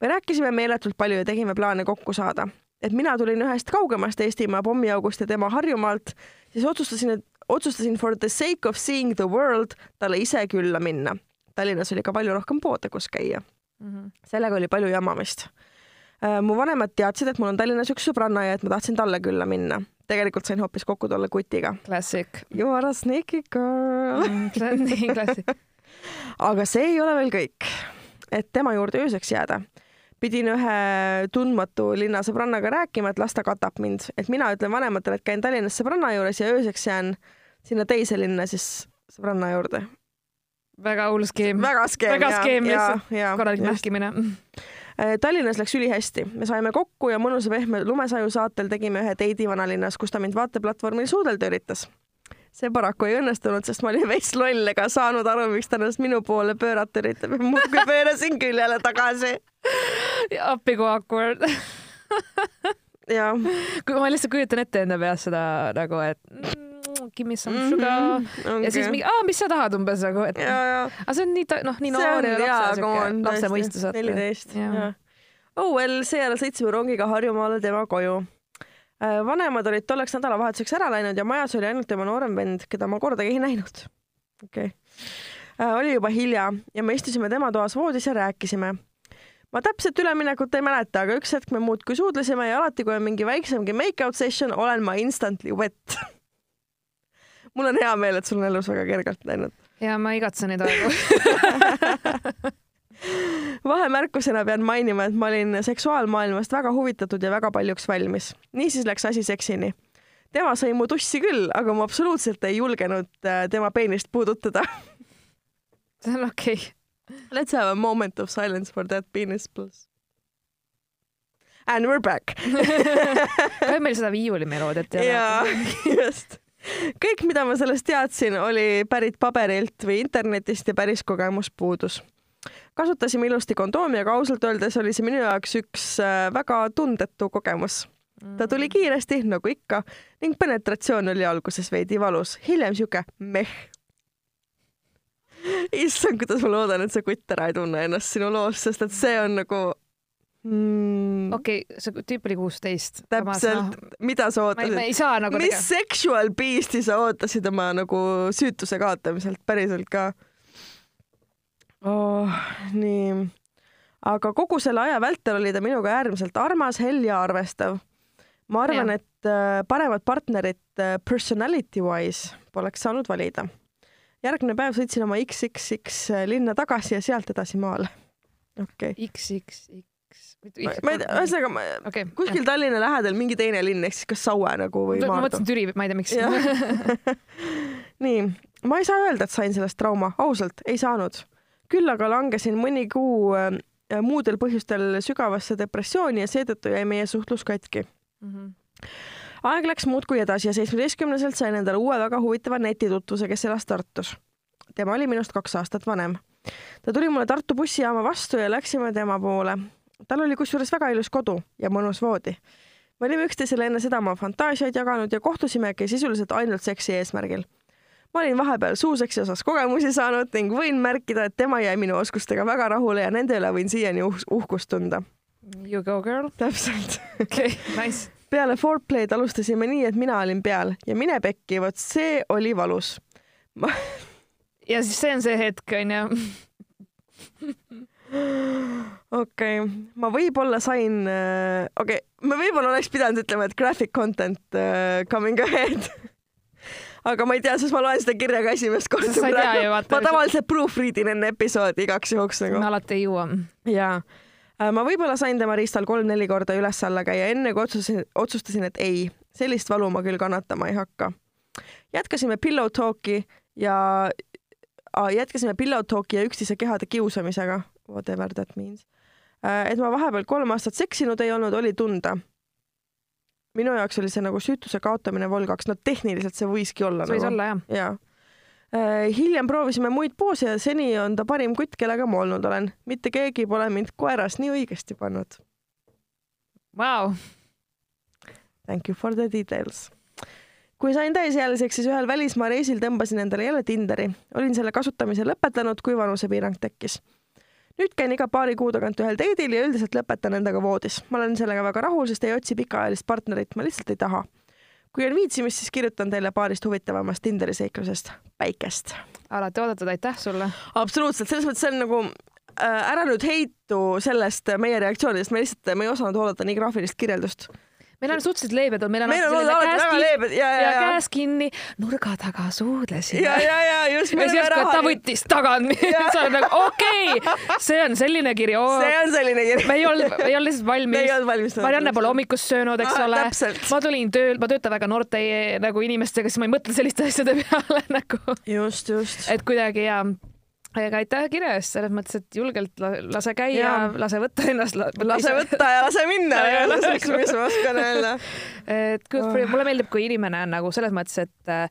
me rääkisime meeletult palju ja tegime plaane kokku saada. et mina tulin ühest kaugemast Eestimaa pommiaugust ja tema Harjumaalt, siis otsustasin, et otsustasin for the sake of seeing the world talle ise külla minna. Tallinnas oli ka palju rohkem poode, kus käia mm. -hmm. sellega oli palju jamamist Äh, mu vanemad teadsid, et mul on Tallinnas üks sõbranna ja et ma tahtsin talle külla minna. tegelikult sain hoopis kokku tolle kutiga. Classic. You are a sneaky girl mm,. nii klassik. aga see ei ole veel kõik. et tema juurde ööseks jääda, pidin ühe tundmatu linnasõbrannaga rääkima, et las ta katab mind, et mina ütlen vanematele, et käin Tallinnas sõbranna juures ja ööseks jään sinna teise linna siis sõbranna juurde. väga hull skeem. väga skeem. väga skeem lihtsalt, korralik mähkimine Äh, Tallinnas läks ülihästi, me saime kokku ja mõnusa pehme lumesaju saatel tegime ühe teidi vanalinnas, kus ta mind vaateplatvormil suudelda üritas. see paraku ei õnnestunud, sest ma olin veits loll ega saanud aru, miks ta ennast minu poole pöörata üritab ja muudkui pöörasin küljele tagasi. appi kui awkward jah. kui ma lihtsalt kujutan ette enda peas seda nagu, et give me some sugar mm -hmm. okay. ja siis mingi, aa, mis sa tahad umbes nagu, et aga see on nii, noh, nii noor ja lapse, lapse mõistus. neliteist, jah. oh well, seejärel sõitsime rongiga Harjumaale tema koju. Äh, vanemad olid tolleks nädalavahetuseks ära läinud ja majas oli ainult tema noorem vend, keda ma kordagi ei näinud. okei okay. Äh, oli juba hilja ja me istusime tema toas voodis ja rääkisime ma täpset üleminekut ei mäleta, aga üks hetk me muudkui suudlesime ja alati, kui on mingi väiksemgi make-out session, olen ma instantly wet mul on hea meel, et sul on elus väga kergelt läinud. ja ma igatsen neid aegu vahemärkusena pean mainima, et ma olin seksuaalmaailmast väga huvitatud ja väga paljuks valmis. niisiis läks asi seksini. tema sai mu tussi küll, aga ma absoluutselt ei julgenud äh, tema peenist puudutada see on okei okay.. Let's have a moment of silence for that penis please. And we're back ka meil seda viiulimeloodiat ei ole. just kõik, mida ma sellest teadsin, oli pärit paberilt või internetist ja päris kogemus puudus. kasutasime ilusti kondoomi, aga ausalt öeldes oli see minu jaoks üks äh, väga tundetu kogemus. ta tuli mm. kiiresti, nagu ikka, ning penetratsioon oli alguses veidi valus, hiljem sihuke meh. issand, kuidas ma loodan, et see kutt ära ei tunne ennast sinu loos, sest et see on nagu mm.. okei okay,, see tüüp oli kuusteist. täpselt no,, mida sa ootasid? ma ei saa nagu mis tege... sexual beast'i sa ootasid oma nagu süütuse kaotamiselt päriselt ka oh,? nii, aga kogu selle aja vältel oli ta minuga äärmiselt armas, hell ja arvestav. ma arvan, et äh, paremat partnerit äh, personality wise poleks saanud valida. järgmine päev sõitsin oma XXX linna tagasi ja sealt edasi maale okei okay.. XXX. Ma ühesõnaga ma- okei, kuskil Tallinna lähedal mingi teine linn ehk siis kas Saue nagu või ma Maardu mõtlesin. Türi, ma ei tea, miks. Jah. nii, ma ei saa öelda, et sain sellest trauma, ausalt ei saanud. küll aga langesin mõni kuu äh, muudel põhjustel sügavasse depressiooni ja seetõttu jäi meie suhtlus katki. Mhm. aeg läks muudkui edasi ja seitsmeteistkümneselt sain endale uue väga huvitava netitutvuse, kes elas Tartus. tema oli minust kaks aastat vanem. ta tuli mulle Tartu bussijaama vastu ja läksime tema poole. Tal oli kusjuures väga ilus kodu ja mõnus voodi. me olime üksteisele enne seda oma fantaasiaid jaganud ja kohtusimegi sisuliselt ainult seksi eesmärgil. ma olin vahepeal suuseksi osas kogemusi saanud ning võin märkida, et tema jäi minu oskustega väga rahule ja nende üle võin siiani uh uhkust tunda. You go girl. täpselt. okei, nice. peale foreplay'd alustasime nii, et mina olin peal ja mine pekki, vot see oli valus. ja siis see on see hetk, onju. okei okay., ma võib-olla sain, okei okay., ma võib-olla oleks pidanud ütlema, et graphic content uh, coming ahead. aga ma ei tea, sest ma loen seda kirja ka esimest korda vaata- ma tavaliselt proofread in enne episoodi igaks juhuks nagu me. alati ei jõua. jaa. ma võib-olla sain tema riistal kolm-neli korda üles-alla käia, enne kui otsustasin, otsustasin, et ei, sellist valu ma küll kannatama ei hakka. jätkasime pillow talk'i ja, jätkasime pillow talk'i ja üksteise kehade kiusamisega, whatever that means. et ma vahepeal kolm aastat seksinud ei olnud, oli tunda. minu jaoks oli see nagu süütuse kaotamine volgaks, no tehniliselt see võiski olla. see võis olla jah. jaa. hiljem proovisime muid poose ja seni on ta parim kutt, kellega ma olnud olen. mitte keegi pole mind koeras nii õigesti pannud. Vau, Thank you for the details. kui sain täisealiseks, siis ühel välismaa reisil tõmbasin endale jälle Tinderi. olin selle kasutamise lõpetanud, kui vanusepiirang tekkis. Nüüd käin iga paari kuu tagant ühel date'il ja üldiselt lõpetan endaga voodis. ma olen sellega väga rahul, sest ei otsi pikaajalist partnerit, ma lihtsalt ei taha. kui on viitsimist, siis kirjutan teile paarist huvitavamast Tinderi seiklusest. päikest alati oodatud, aitäh sulle. absoluutselt, selles mõttes see on nagu äh, ära nüüd heitu sellest meie reaktsioonidest, me lihtsalt, me ei osanud oodata nii graafilist kirjeldust. Meil on suhteliselt leebed olnud, meil on meil on olnud alati väga kinni- leebed ja, ja, ja käes kinni, nurga taga suudlesime. ja, ja, ja just. ja siis järsku, et ta võttis tagant, sa oled nagu okei okay,, see on selline kiri, see on selline kiri. me ei olnud, me ei olnud lihtsalt me ei valmis. olnud valmis. Marianne pole hommikust söönud, eks Ah, ole. ma tulin tööl, ma töötan väga noorte nagu inimestega, siis ma ei mõtle selliste asjade peale nagu, just, just. et kuidagi ja aga aitäh kirja eest, selles mõttes, et julgelt la- lase käia lase võtta ennast. lase võtta ja lase minna, Ja lase- mis ma oskan öelda. et good for you, mulle meeldib, kui inimene on nagu selles mõttes, et äh,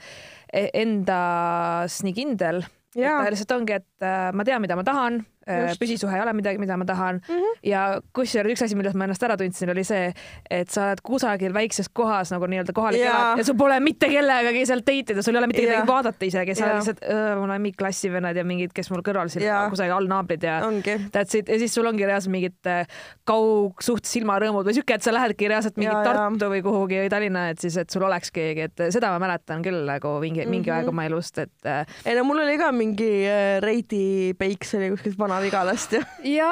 endas nii kindel, et ta lihtsalt ongi, et äh, ma tean, mida ma tahan, Just. püsisuhe ei ole midagi, mida ma tahan mm. -hmm. ja kusjuures üks asi, millest ma ennast ära tundsin, oli see, et sa oled kusagil väikses kohas nagu nii-öelda kohalik Jaa. elad ja sul pole mitte kellegagi seal date ida, sul ei ole mitte kedagi vaadata isegi, sa oled lihtsalt äh, mu lemmikklassivennad ja mingid, kes mul kõrval siin kusagil allnaabrid ja ongi. That's it ja siis sul ongi reaalselt mingid äh, kaugsuht silmarõõmud või siuke, et sa lähedki reaalselt mingi jaa. Tartu või kuhugi või Tallinna, et siis, et sul oleks keegi, et seda ma mäletan küll nagu mingi, mingi Mhm. aeg oma elust, et äh, ei no mul oli ka mingi äh, Reidi Peiks oli kuskilt Vana-Vigalast ja ja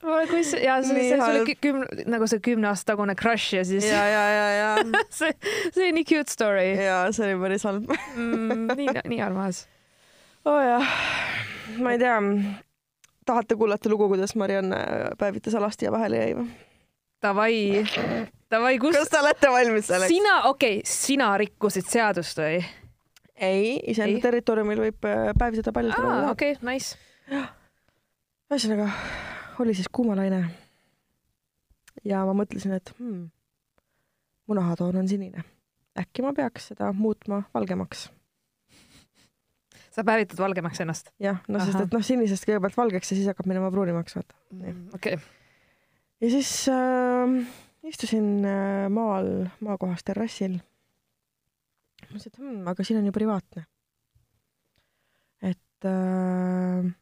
kui see ja see, see, see oli kümne nagu see kümne aasta tagune crush ja siis ja, ja, ja, ja, see, see oli nii cute story ja see oli päris halb. mm,. nii, nii armas. oo oh, jah, ma ei tea, tahate kuulata lugu, kuidas Marianne päevitas alasti ja vahele jäi või? Davai, davai, kus kas te olete valmis selleks? sina, okei okay,, sina rikkusid seadust või? ei, iseenda territooriumil võib äh, päevitada paljudel aa, ah,. okei okay,, nice. ühesõnaga oli siis kuumalaine. ja ma mõtlesin, et hmm, mu nahatoon on sinine. äkki ma peaks seda muutma valgemaks. sa päevitad valgemaks ennast? jah, no sest Ahah. et noh, sinisest kõigepealt valgeks ja siis hakkab minema pruunimaks, vaata. Nii. okei. ja siis äh, istusin äh, maal maakohas terrassil. mõtlesin, et hmm, aga siin on ju privaatne. et äh,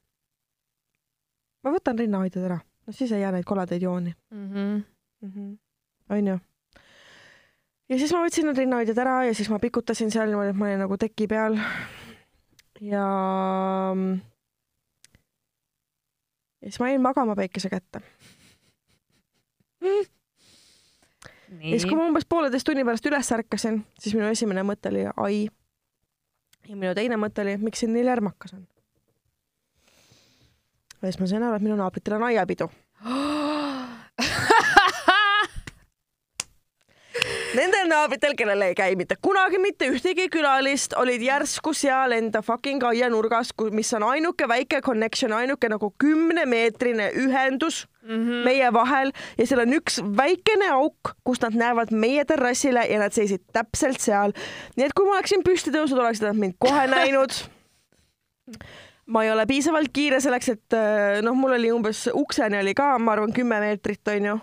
ma võtan rinnahoidjad ära, no siis ei jää neid koledaid jooni Mhm. mm. -hmm. onju. ja siis ma võtsin need rinnahoidjad ära ja siis ma pikutasin seal niimoodi, et ma olin nagu teki peal. ja. ja siis ma jäin magama päikese kätte. ja siis, kui ma umbes pooleteist tunni pärast üles ärkasin, siis minu esimene mõte oli ai. ja minu teine mõte oli, miks siin nii lärmakas on. ja siis ma sain aru, et minu naabritel on aiapidu. Nendel naabritel, kellel ei käi mitte kunagi mitte ühtegi külalist, olid järsku seal enda fucking aianurgas, mis on ainuke väike connection, ainuke nagu kümnemeetrine ühendus mm -hmm. meie vahel ja seal on üks väikene auk, kust nad näevad meie terrassile ja nad seisid täpselt seal. nii et kui ma oleksin püsti tõusnud, oleksid nad mind kohe näinud. ma ei ole piisavalt kiire selleks, et äh, noh, mul oli umbes ukseni oli ka, ma arvan, kümme meetrit onju.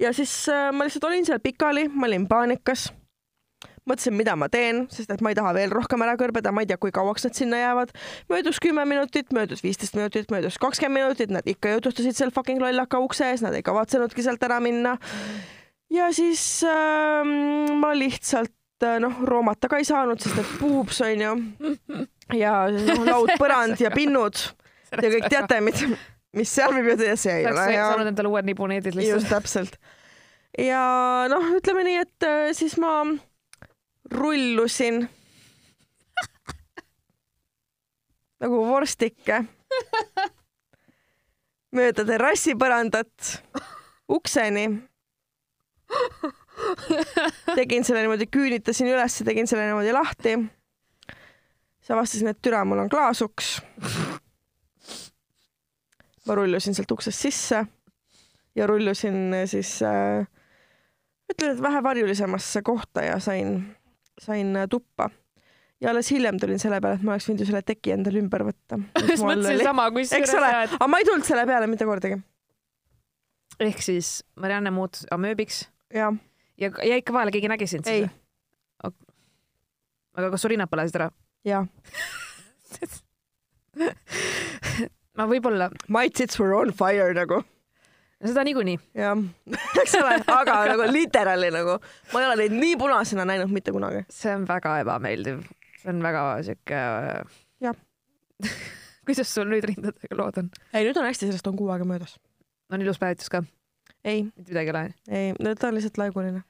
Ja siis äh, ma lihtsalt olin seal pikali, ma olin paanikas. mõtlesin, mida ma teen, sest et ma ei taha veel rohkem ära kõrbeda, ma ei tea, kui kauaks nad sinna jäävad. möödus kümme minutit, möödus viisteist minutit, möödus kakskümmend minutit, nad ikka jutustasid seal fucking lollaka ukse ees, nad ei kavatsenudki sealt ära minna. ja siis äh, ma lihtsalt äh, noh, roomata ka ei saanud, sest et puups onju ja noh, laudpõrand ja pinnud ja kõik teate, mis, mis seal võib juhtuda, see ei oleks ole hea saanud endale uued nibuneedid just lihtsalt. täpselt. ja noh, ütleme nii, et äh, siis ma rullusin nagu vorstike mööda terrassipõrandat ukseni. tegin selle niimoodi, küünitasin üles, tegin selle niimoodi lahti. siis avastasin, et türa, mul on klaasuks. Ma rullusin sealt uksest sisse ja rullusin siis äh, ütleme, et vähe varjulisemasse kohta ja sain, sain äh, tuppa. ja alles hiljem tulin selle peale, et ma oleks võinud ju selle teki endale ümber võtta. just mõtlesin sama, kusjuures aga ma ei tulnud selle peale mitte kordagi. ehk siis Marianne muutus amööbiks ja, ja ikka vahele keegi nägi sind ei siis?, aga kas su rinnad põlesid ära? jah. ma võib-olla, My tits were on fire nagu, seda niikuinii. jah, eks ole, aga nagu literaali nagu, ma ei ole neid nii punasena näinud mitte kunagi. see on väga ebameeldiv, see on väga sihuke. Jah. kuidas sul nüüd rindadega lood on? ei, nüüd on hästi, sellest on kuu aega möödas. on ilus päevitus ka? ei, mitte midagi ei ole? ei, no ta on lihtsalt laiguline.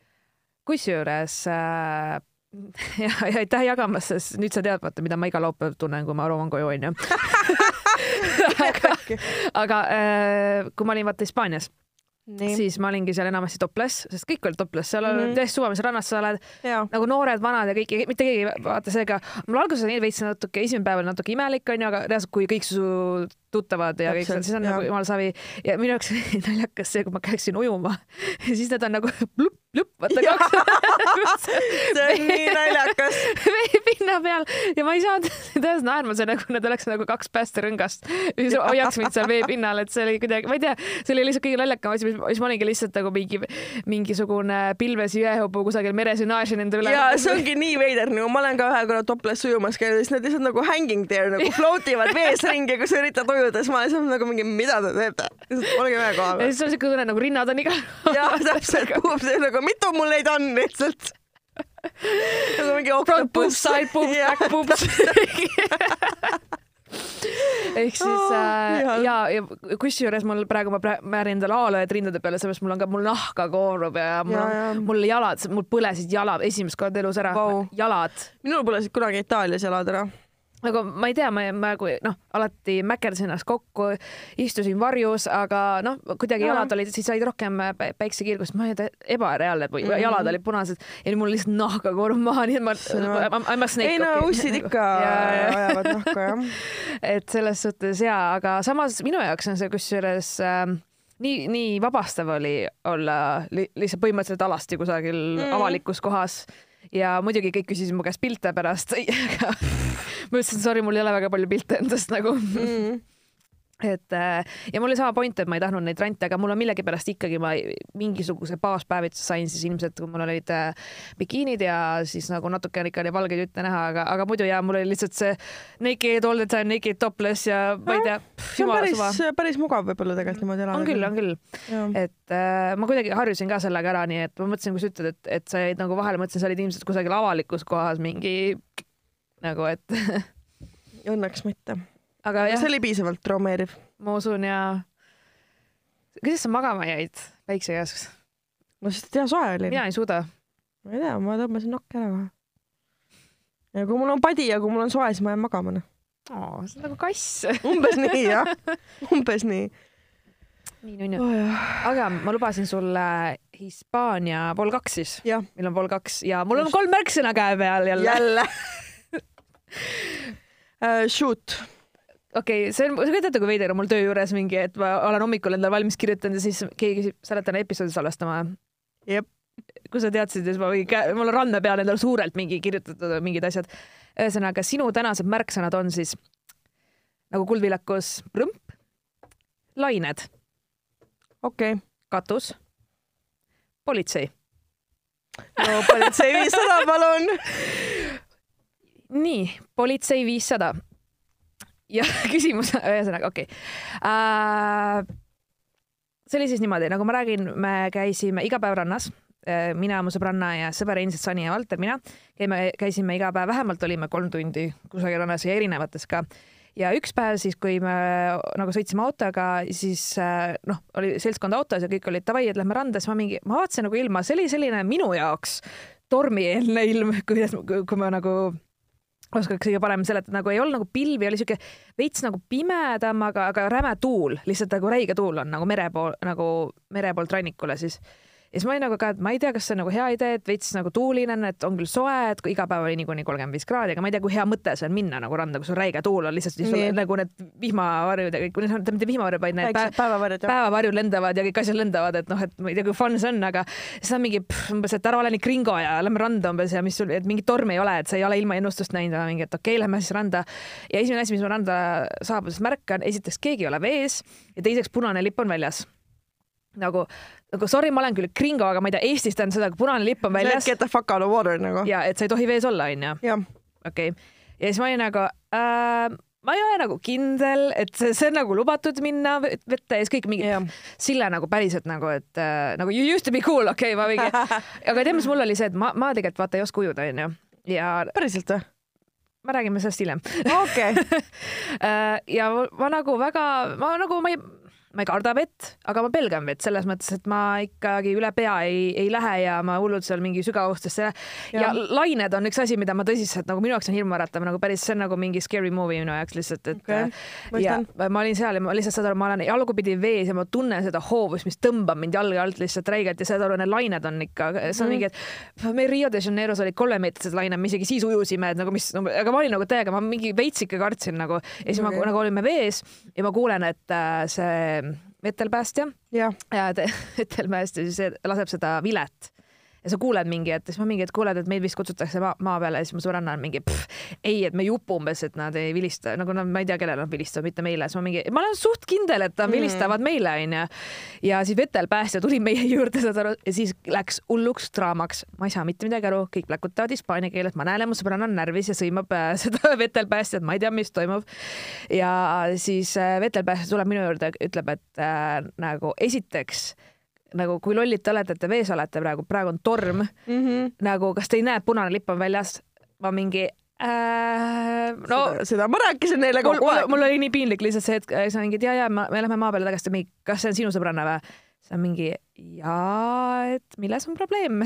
kusjuures äh, ja, ja aitäh jagamast, sest nüüd sa tead, vaata, mida ma iga laupäev tunnen, kui ma rooman koju, onju. aga, aga äh, kui ma olin vaata Hispaanias, nii, siis ma olingi seal enamasti topless, sest kõik olid topless, seal mm Mhm. -hmm. täiesti suvalises rannas sa oled nagu noored, vanad ja kõik, mitte keegi ei vaata seega. mul alguses oli veits natuke, esimene päev oli natuke imelik onju, aga reaalselt, kui kõik su tuttavad ja kõik, Täpselt, siis on jah. nagu jumal savi. Ja minu jaoks oli naljakas see, kui ma käiksin ujuma. Ja siis need on nagu plupp, plupp, vaata kaks. See on nii naljakas. veepinna peal. Ja ma ei saanud tõesti naerma, see nagu need oleks nagu kaks päästerõngast, mis hoiaks mind seal veepinnal, et see oli kuidagi, ma ei tea, see oli lihtsalt kõige naljakam asi, siis ma olingi lihtsalt nagu mingi mingisugune pilves jõehobu kusagil meres ja naasin enda üle. ja see ongi nii veider, nagu ma olen ka ühe korra topless ujumas käinud, siis nad lihtsalt nagu hanging there nagu float ivad vees ringi, kui sa üritad ujuda, siis ma olen seal nagu mingi, mida te teete, olge ühe koha ja peal. siis on siuke tunne nagu rinnad on igal jah, täpselt, puhub see nagu, mitu mul neid on lihtsalt. nagu mingi oktopus. side boobs, back boobs. ehk siis Oh, äh, hea. ja, ja kusjuures mul praegu ma määrin endale A-lööd rindade peale, sellepärast mul on ka, mul nahka koorub ja mul Ja, on ja., mul jalad, mul põlesid jalad esimest korda elus ära Vau. jalad minul pole siit kunagi Itaalias jalad ära. Nagu ma ei tea, ma ma nagu noh, alati mäkerdasin ennast kokku, istusin varjus, aga noh, kuidagi jalad olid, siis said rohkem pä- päiksekirgust, ma ei tea, ebareaalne või mm. -hmm. jalad olid punased ja mul lihtsalt nahka koorub maha, nii et ma, Sõna- I m a snake. ei no ussid ikka ajavad nahka jah. et selles suhtes jaa, aga samas minu jaoks on see kusjuures äh, nii, nii vabastav oli olla li lihtsalt põhimõtteliselt alasti kusagil mm. avalikus kohas ja muidugi kõik küsisid mu käest pilte pärast, ma ütlesin, sorry, mul ei ole väga palju pilte endast nagu Mm. Et äh, ja mul oli sama point, et ma ei tahtnud neid rante, aga mul on millegipärast ikkagi ma ei- mingisuguse baaspäevituse sain siis ilmselt, kui mul olid äh, bikiinid ja siis nagu natuke ikka oli valgeid jutte näha, aga, aga muidu ja mul oli lihtsalt see naked all the time, naked topless ja ma ei tea, see on päris, päris mugav võib-olla tegelikult niimoodi elada. on küll, on küll, et äh, ma kuidagi harjusin ka sellega ära, nii et ma mõtlesin, kui sa ütled, et, et sa jäid nagu vahele, mõtlesin, sa olid ilmselt kusagil avalikus kohas mingi nagu, et õnneks mitte. Aga jah see, oli piisavalt traumeeriv. ma usun ja. kuidas sa magama jäid päikse käes? no sest hea soe oli. mina ei suuda. ma ei tea, ma tõmbasin nokki ära kohe. ja kui mul on padi ja kui mul on soe, siis ma jään magama noh. oh,. see on nagu kass. umbes nii jah, umbes nii nii nunnu. oh,. aga ma lubasin sulle Hispaania pool kaks siis. meil on pool kaks ja mul on kolm märksõna käe peal jälle. jälle uh. Shoot, okei okay,, see on, sa kujutad ette, kui veider on mul töö juures mingi, et ma olen hommikul endale valmis kirjutanud ja siis keegi küsib, sa oled täna episoodi salvestama? jep, kui sa teadsid, siis ma mingi, mul on randme peal endal suurelt mingi kirjutatud mingid asjad. ühesõnaga, sinu tänased märksõnad on siis nagu kuldvillakus rõmp, lained, okei okay.. katus, politsei. no politsei viissada, palun. nii, politsei viissada. Ja küsimus, ühesõnaga, okei okay.. see oli siis niimoodi, nagu ma räägin, me käisime iga päev rannas, mina, mu sõbranna ja sõber endiselt Sani ja Valter, mina käime, käisime iga päev, vähemalt olime kolm tundi kusagil rannas ja erinevates ka ja üks päev siis, kui me nagu sõitsime autoga, siis äh, noh, oli seltskond autos ja kõik olid davai, et lähme randa, siis ma mingi, ma vaatasin nagu ilma, see oli selline minu jaoks tormieelne ilm, kuidas, kui ma nagu oskaks kõige paremini seletada, nagu ei olnud nagu pilvi, oli siuke veits nagu pimedam, aga, aga räme tuul, lihtsalt nagu räige tuul on nagu mere pool, nagu mere poolt rannikule siis. Ja siis ma olin nagu ka, et ma ei tea, kas see on nagu hea idee, et veits nagu tuuline on, et on küll soe, et kui iga päev oli niikuinii kolmkümmend viis kraadi, aga ma ei tea, kui hea mõte see on minna nagu randa, kus on räige tuul on lihtsalt sul nagu need vihmavarjud ja kõik, noh, mitte vihmavarjud, vaid need päev, päevavarjud päevavarjud lendavad ja kõik asjad lendavad, et noh, et ma ei tea, kui fun see on, aga siis on mingi umbes, et ära ole nii kringo ja lähme randa umbes ja mis sul, et mingit tormi ei ole, et sa ei ole ilma ennustust näinud ja mingi, et okei okay,, lähme siis randa. ja esimene asi, mis ma randa saabudes märkan, esiteks keegi ei ole vees ja teiseks punane lipp on väljas. nagu, nagu sorry, ma olen küll kringo, aga ma ei tea, Eestis tähendab seda, kui punane lipp on väljas Get the fuck out of water nagu. ja et sa ei tohi vees olla, onju okei ja siis ma olin nagu äh,, ma ei ole nagu kindel, et see, see on nagu lubatud minna vette ja siis kõik mingid jah. Sille nagu päriselt nagu, et äh, nagu you used to be cool, okei okay,, ma mingi, aga tead, mis mul oli see, et ma, ma tegelikult vaata ei oska ujuda, onju. ja päriselt või? me räägime sellest hiljem okei, Äh, ja ma, ma nagu väga, ma nagu ma ei, ma ei karda vett, aga ma pelgan vett selles mõttes, et ma ikkagi üle pea ei, ei lähe ja ma hullult seal mingi sügavustesse ja, ja lained on üks asi, mida ma tõsiselt nagu minu jaoks on hirmuäratav nagu päris, see on nagu mingi scary movie minu jaoks lihtsalt, et Okei, äh, ja ma olin seal ja ma lihtsalt saad aru, ma olen jalgupidi vees ja ma tunnen seda hoovust, mis tõmbab mind jalge alt lihtsalt räigelt ja saad aru, need lained on ikka, see on Mhm. mingi, et meil Rio de Janeiros olid kolmemeetrised lained, me isegi siis ujusime, et nagu mis no,, aga ma olin nagu täiega, ma mingi veits ikka kartsin nagu ja siis okay. Ma nagu olime vees ja ma kuulen, et äh, see vetelpäästja ja te- vetelpäästja siis laseb seda vilet ja sa kuuled mingi, et siis ma mingi, et kuuled, et meid vist kutsutakse maa, maa peale ja siis mu sõbranna on mingi ei, et me ei upu umbes, et nad ei vilista, nagu nad, ma ei tea, kellele nad vilistavad, mitte meile, siis ma mingi, ma olen suht kindel, et nad Mhm. vilistavad meile, onju. ja siis vetelpäästja tuli meie juurde, saad aru, ja siis läks hulluks draamaks, ma ei saa mitte midagi aru, kõik plakutavad hispaania keeles, ma näen, et mu sõbranna on närvis ja sõimab äh, seda vetelpäästjat, ma ei tea, mis toimub. ja siis äh, vetelpäästja tuleb minu juurde, ütleb, et äh, nagu esiteks nagu kui lollid te olete, et te vees olete praegu, praegu on torm, mm. -hmm. nagu kas te ei näe, punane lipp on väljas? ma mingi äh, no seda, seda ma rääkisin neile kogu mul, aeg. mul oli nii piinlik lihtsalt see hetk, sa mingi, et ja, ja me lähme maa peale tagasi, mingi, kas see on sinu sõbranna või? siis on mingi jaa, et milles on probleem,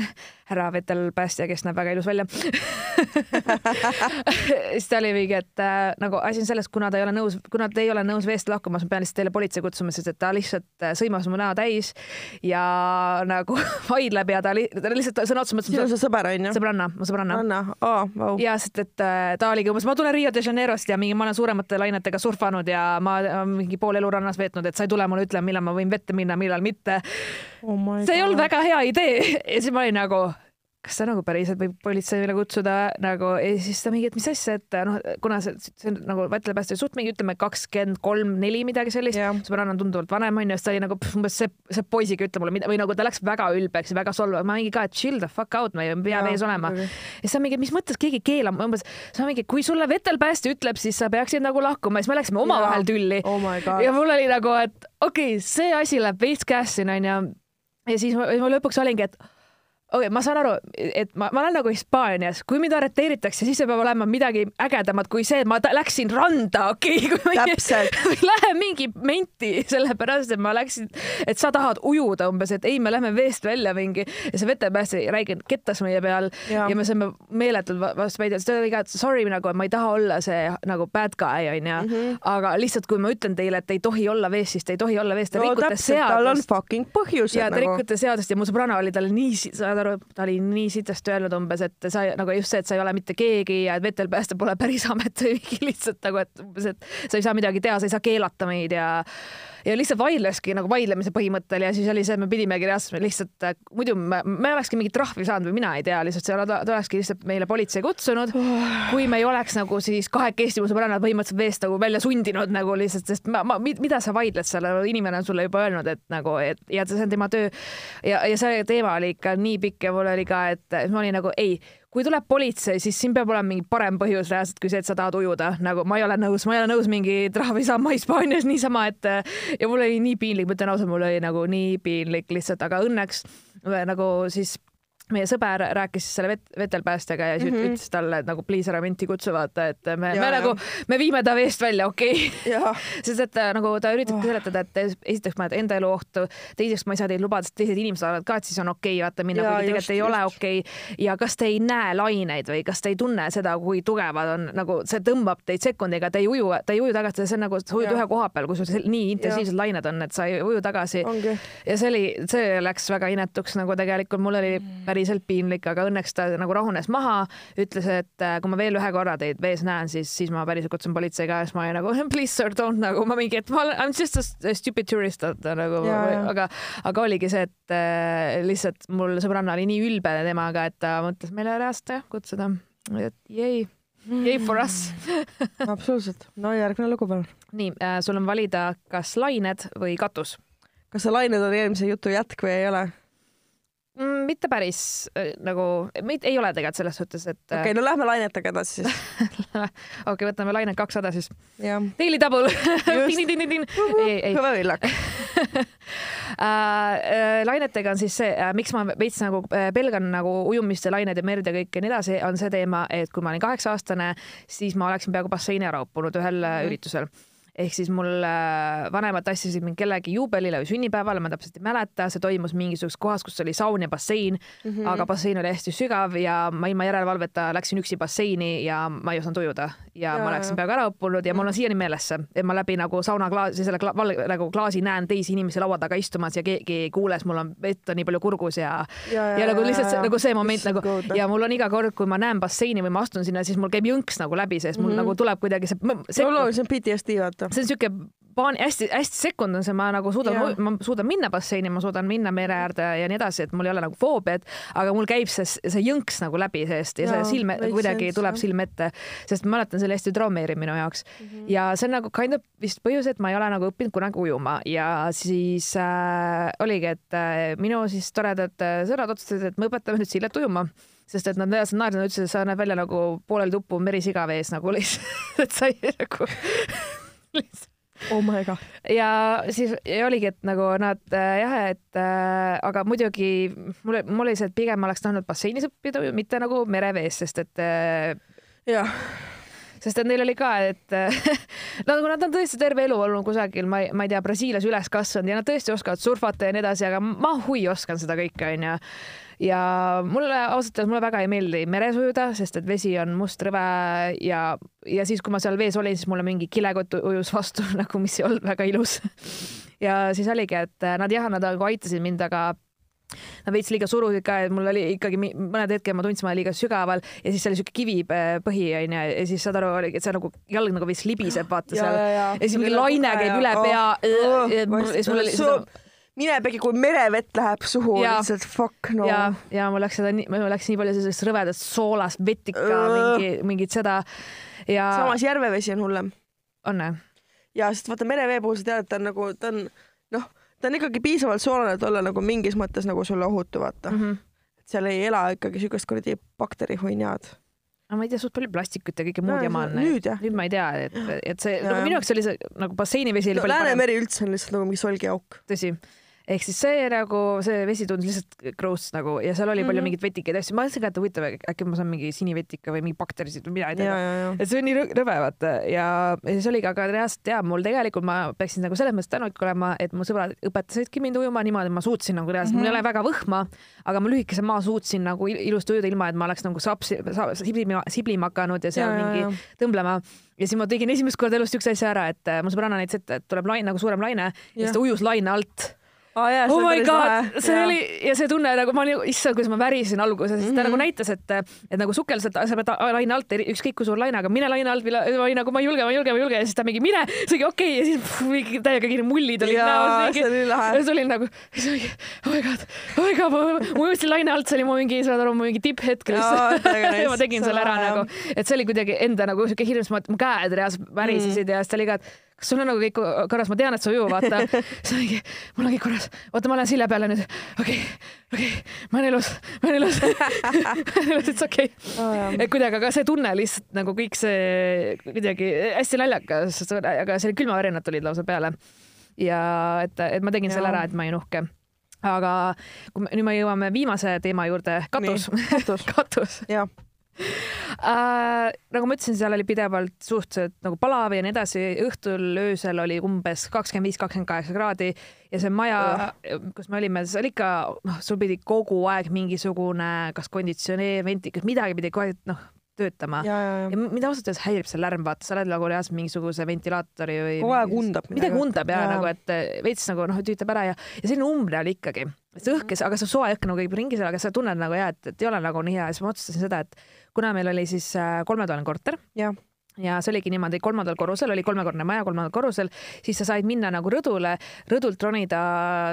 härra vetelpäästja, kes näeb väga ilus välja. siis ta oli mingi, et äh, nagu asi on selles, kuna ta ei ole nõus, kuna te ei ole nõus veest lahkuma, siis ma pean lihtsalt teile politsei kutsuma, sest et ta lihtsalt äh, sõimas mu näo täis ja nagu vaidleb ja ta, li ta lihtsalt sõna otseses sinu mõttes see sõber on ju? sõbranna, mu sõbranna. Anna, aa, vau. ja sest, et äh, ta oligi umbes, ma tulen Rio de Janeirost ja mingi, ma olen suuremate lainetega surfanud ja ma olen mingi pool elu rannas veetnud, et sa ei tule mulle ütlema, millal ma võin vette minna, millal mitte. Oh see ei olnud väga hea idee ja siis ma olin nagu kas ta nagu päriselt võib politseile kutsuda nagu ja siis ta mingi, et mis asja, et noh, kuna see, see on nagu vetelpäästja suht mingi ütleme kakskümmend kolm, neli midagi sellist Jah. sõbranna on tunduvalt vanem onju, siis ta oli nagu pff, umbes see, see poisiga ütle mulle mida või nagu ta läks väga ülbeks ja väga solvavaks, ma mingi ka, et chill the fuck out, ma ei pea vees olema. ja siis ta mingi, mis mõttes keegi keelab, umbes, siis ma mingi, kui sulle vetelpäästja ütleb, siis sa peaksid nagu lahkuma, siis me läksime omavahel tülli oh ja. mul oli nagu, et okei okay,, see asi läheb veits käest siin onju. Ja siis ma, ma lõpuks olingi, et okei okay,, ma saan aru, et ma, ma olen nagu Hispaanias, kui mind arreteeritakse, siis see peab olema midagi ägedamat kui see, et ma läksin randa, okei okay,. täpselt. Lähe mingi menti, sellepärast et ma läksin, et sa tahad ujuda umbes, et ei, me lähme veest välja mingi ja see vetepäästja räigelt kettas meie peal ja, ja me saime meeletult vastu väide, ta oli ka, et sorry nagu, ma ei taha olla see nagu bad guy onju -hmm. aga lihtsalt kui ma ütlen teile, et ei tohi olla vees, siis te ei tohi olla vees, te no, rikute täpselt, seadust. tal on fucking põhjused. ja te nagu. rikute seadust ja mu sõbranna oli talle nii, saad aru, ta oli nii sitasti öelnud umbes, et sa nagu just see, et sa ei ole mitte keegi ja et vetelpääste pole päris amet või lihtsalt nagu, et umbes, et sa ei saa midagi teha, sa ei saa keelata meid ja ja lihtsalt vaidleski nagu vaidlemise põhimõttel ja siis oli see, et me pidimegi reaalselt lihtsalt, muidu me, me olekski mingit trahvi saanud või mina ei tea, lihtsalt see, ta, ta olekski lihtsalt meile politsei kutsunud, kui me ei oleks nagu siis kahekesti mu sõbrannad põhimõtteliselt veest nagu välja sundinud nagu lihtsalt, sest ma, ma, mida sa vaidled seal, inimene on sulle juba öelnud, et nagu, et ja see on tema töö. Ja, ja see teema oli ikka nii pikk ja mul oli ka, et ma olin nagu ei kui tuleb politsei, siis siin peab olema mingi parem põhjus reaalselt kui see, et sa tahad ujuda, nagu ma ei ole nõus, ma ei ole nõus mingi trahvi saama Hispaanias niisama, et ja mul oli nii piinlik, ma ütlen ausalt, mul oli nagu nii piinlik lihtsalt, aga õnneks nagu siis meie sõber rääkis selle vet, vetelpäästjaga ja siis mm -hmm. ütles talle, et nagu please ära minti kutsu, vaata, et me, me nagu, me viime ta veest välja, okei okay. sest et nagu ta üritabki oh. seletada, et esiteks ma enda elu ohtu, teiseks ma ei saa teid lubada, sest teised inimesed arvavad ka, et siis on okei okay, vaata minna, kuigi tegelikult ei just. ole okei okay. ja kas te ei näe laineid või kas te ei tunne seda, kui tugevad on nagu see tõmbab teid sekundiga, te ei uju, te ei uju tagasi, see on nagu sa ujud ühe koha peal, kui sul nii intensiivsed lained on, et sa ei uju tagasi. ja see oli, see läks väga inetuks nagu tegelikult mul oli mm päriselt piinlik, aga õnneks ta nagu rahunes maha, ütles, et äh, kui ma veel ühe korra teid vees näen, siis, siis ma päriselt kutsun politsei ka ja siis ma olin nagu please sir don't nagu ma mingi, et ma olen I m just a stupid tourist nagu, aga, aga oligi see, et äh, lihtsalt mul sõbranna oli nii ülbe temaga, et ta mõtles meile reaalselt jah kutsuda, et jäi Yay for us absoluutselt, no järgmine lugu palun. nii äh,, sul on valida, kas lained või katus. kas see lained on eelmise jutu jätk või ei ole? Mm, mitte päris äh, nagu, ei ole tegelikult selles suhtes, et. okei okay,, no lähme lainetega edasi siis okei okay,, võtame lainet kakssada siis. Daily double. kõva villak äh, äh, lainetega on siis see, miks ma veits nagu pelgan nagu ujumist ja lained ja merd ja kõik ja nii edasi, on see teema, et kui ma olin kaheksa aastane, siis ma oleksin peaaegu basseini ära uppunud ühel mm -hmm. üritusel ehk siis mul äh, vanemad tassisid mind kellegi juubelile või sünnipäevale, ma täpselt ei mäleta, see toimus mingisuguses kohas, kus oli saun ja bassein mm, -hmm. aga bassein oli hästi sügav ja ma ilma järelevalveta läksin üksi basseini ja ma ei osanud ujuda. Ja, ja ma läksin peaaegu ära uppunud ja mul on siiani meeles see, et ma läbi nagu saunaklaasi, selle kla, val, nagu klaasi näen teisi inimesi laua taga istumas ja keegi ei kuule, siis mul on vett on nii palju kurgus ja, ja, ja, ja nagu lihtsalt see, nagu see moment nagu ja mul on iga kord, kui ma näen basseini või ma astun sinna, siis mul käib jõnks nagu läbi sees, mul mm -hmm. nagu tuleb kuidagi see, see. on PTSD vaata vaata. see on siuke paani, hästi-hästi sekund on see, ma nagu suudan, ma suudan minna basseini, ma suudan minna mere äärde ja nii edasi, et mul ei ole nagu foobiat, aga mul käib see, see jõnks nagu läbi seest ja, ja see silme kuidagi sense, tuleb silme ette, sest ma mäletan, see oli hästi traumeeriv minu jaoks mm. -hmm. ja see on nagu kind of vist põhjus, et ma ei ole nagu õppinud kunagi ujuma ja siis äh, oligi, et äh, minu siis toredad äh, sõbrad otsustasid, et me õpetame nüüd Sillet ujuma sest et nad reaalselt naersid, nad ütlesid, et sa näed välja nagu poolel tuppu merisiga vees nagu lihtsalt, et sa ei nagu oh my god. ja siis ja oligi, et nagu nad äh, jah, et äh, aga muidugi mul, mul oli see, et pigem oleks tahtnud basseinis õppida, mitte nagu merevees, sest et äh, jah sest et neil oli ka, et kui nad on tõesti terve elu olnud kusagil, ma ei, ma ei tea, Brasiilias üles kasvanud ja nad tõesti oskavad surfata ja nii edasi, aga ma hui oskan seda kõike, onju ja mulle ausalt öeldes mulle väga ei meeldi meres ujuda, sest et vesi on must rõve ja, ja siis, kui ma seal vees olin, siis mulle mingi kilekott ujus vastu nagu, mis ei olnud väga ilus. ja siis oligi, et nad jah, nad nagu aitasid mind, aga Nad veits liiga surusid ka, et mul oli ikkagi mõned hetked ma tundsin, ma olin liiga sügaval ja siis oli siuke kivipõhi onju ja siis saad aru, et see nagu jalg nagu veits libiseb, vaata seal. ja, ja, ja siis mingi laine käib üle pea. ja siis mul oli seda minepegi, kui merevett läheb suhu, lihtsalt fuck no. ja, ja mul läks seda nii, mul läks nii palju sellisest rõvedast soolast, vetika uh., mingi, mingit seda ja. samas järvevesi on hullem. on või? ja, sest vaata merevee puhul sa tead, et ta on nagu, ta on ta on ikkagi piisavalt soolane, et olla nagu mingis mõttes nagu sulle ohutu, vaata mm. -hmm. et seal ei ela ikkagi siukest kuradi bakterihunniad no ma ei tea, suht palju plastikut ja kõike muud no, jama on. nüüd jah. nüüd ma ei tea, et, et see, nagu minu jaoks oli see nagu basseinivesi oli no, palju Läänemeri üldse on lihtsalt nagu mingi solgiauk. tõsi ehk siis see nagu see vesi tundus lihtsalt gross nagu ja seal oli mm -hmm. palju Mhm. mingeid vetikaid asju, ma mõtlesin ka, et huvitav, äkki ma saan mingi sinivetika või mingi bakterisid või mina ei tea et see on nii rõ- rõve, vaata ja ja siis oligi, aga reaalselt jaa, mul tegelikult ma peaksin nagu selles mõttes tänulik olema, et mu sõbrad õpetasidki mind ujuma niimoodi, et ma suutsin nagu reaalselt mm, -hmm. mul ei ole väga võhma, aga ma lühikese maa suutsin nagu il- ilusti ujuda, ilma et ma oleks nagu sapsi, sa, siblima, siblima hakanud ja seal Ja, ja, ja, mingi ja. tõmblema. ja siis ma tegin esimest korda elus siukse asja ära, et äh, mu sõbranna näitas ette, et tuleb laine nagu suurem laine ja, ja siis ta ujus laine alt jaa, see oh my god, see Jaa. oli ja see tunne nagu ma olin, issand, kuidas ma värisin alguses, sest ta Mhm. nagu näitas, et, et nagu sukelduselt sa pead laine alt, ükskõik kui suur laine, aga mine laine alt, ma olin nagu ma ei julge, ma ei julge, ma ei julge ja siis ta mingi mine, siis okei okay. ja siis pff, mingi täiega kiire mullid olid näos. see oli lahe. ja siis olin nagu, oh my god, oh my god, ma, ujutasin laine alt, see oli mu mingi, saad aru, mu mingi tipphetk lihtsalt ma tegin selle ära nagu, et see oli kuidagi enda nagu siuke hirmus, mu käed reaalselt värisesid Mm. ja siis ta oli ka, et kas sul on nagu kõik korras, ma tean, et sa uju, vaata. siis mingi, mul on kõik korras, oota, ma lähen silja peale nüüd. okei okay,, okei okay., ma olen elus, ma olen elus ma olen elus, et okei okay.. et kuidagi, aga see tunne lihtsalt nagu kõik see kuidagi hästi naljakas, aga seal külmavärinad tulid lausa peale. ja et, et ma tegin selle Jaa. ära, et ma olin uhke aga kui me, nüüd me jõuame viimase teema juurde, katus. katus. katus äh,. nagu ma ütlesin, seal oli pidevalt suhteliselt nagu palav ja nii edasi, õhtul öösel oli umbes kakskümmend viis, kakskümmend kaheksa kraadi ja see maja, kus me olime, see oli ikka noh, sul pidi kogu aeg mingisugune kas konditsioneer, ventikas, midagi pidi aeg noh töötama. ja, ja, ja ja mind ausalt öeldes häirib see lärm, vaata, sa oled nagu reaalselt mingisuguse ventilaatori või kogu aeg undab midagi undab ja, ja nagu, et veits nagu noh, tüütab ära ja, ja selline umbre oli ikkagi. see õhk, aga see soe õhk nagu käib ringi seal, aga sa tunned nagu ja et, et ei ole nagu nii hea ja siis ma otsustasin seda, et kuna meil oli siis äh, kolmetoaline korter jah, ja see oligi niimoodi, kolmandal korrusel oli kolmekordne maja kolmandal korrusel, siis sa said minna nagu rõdule, rõdult ronida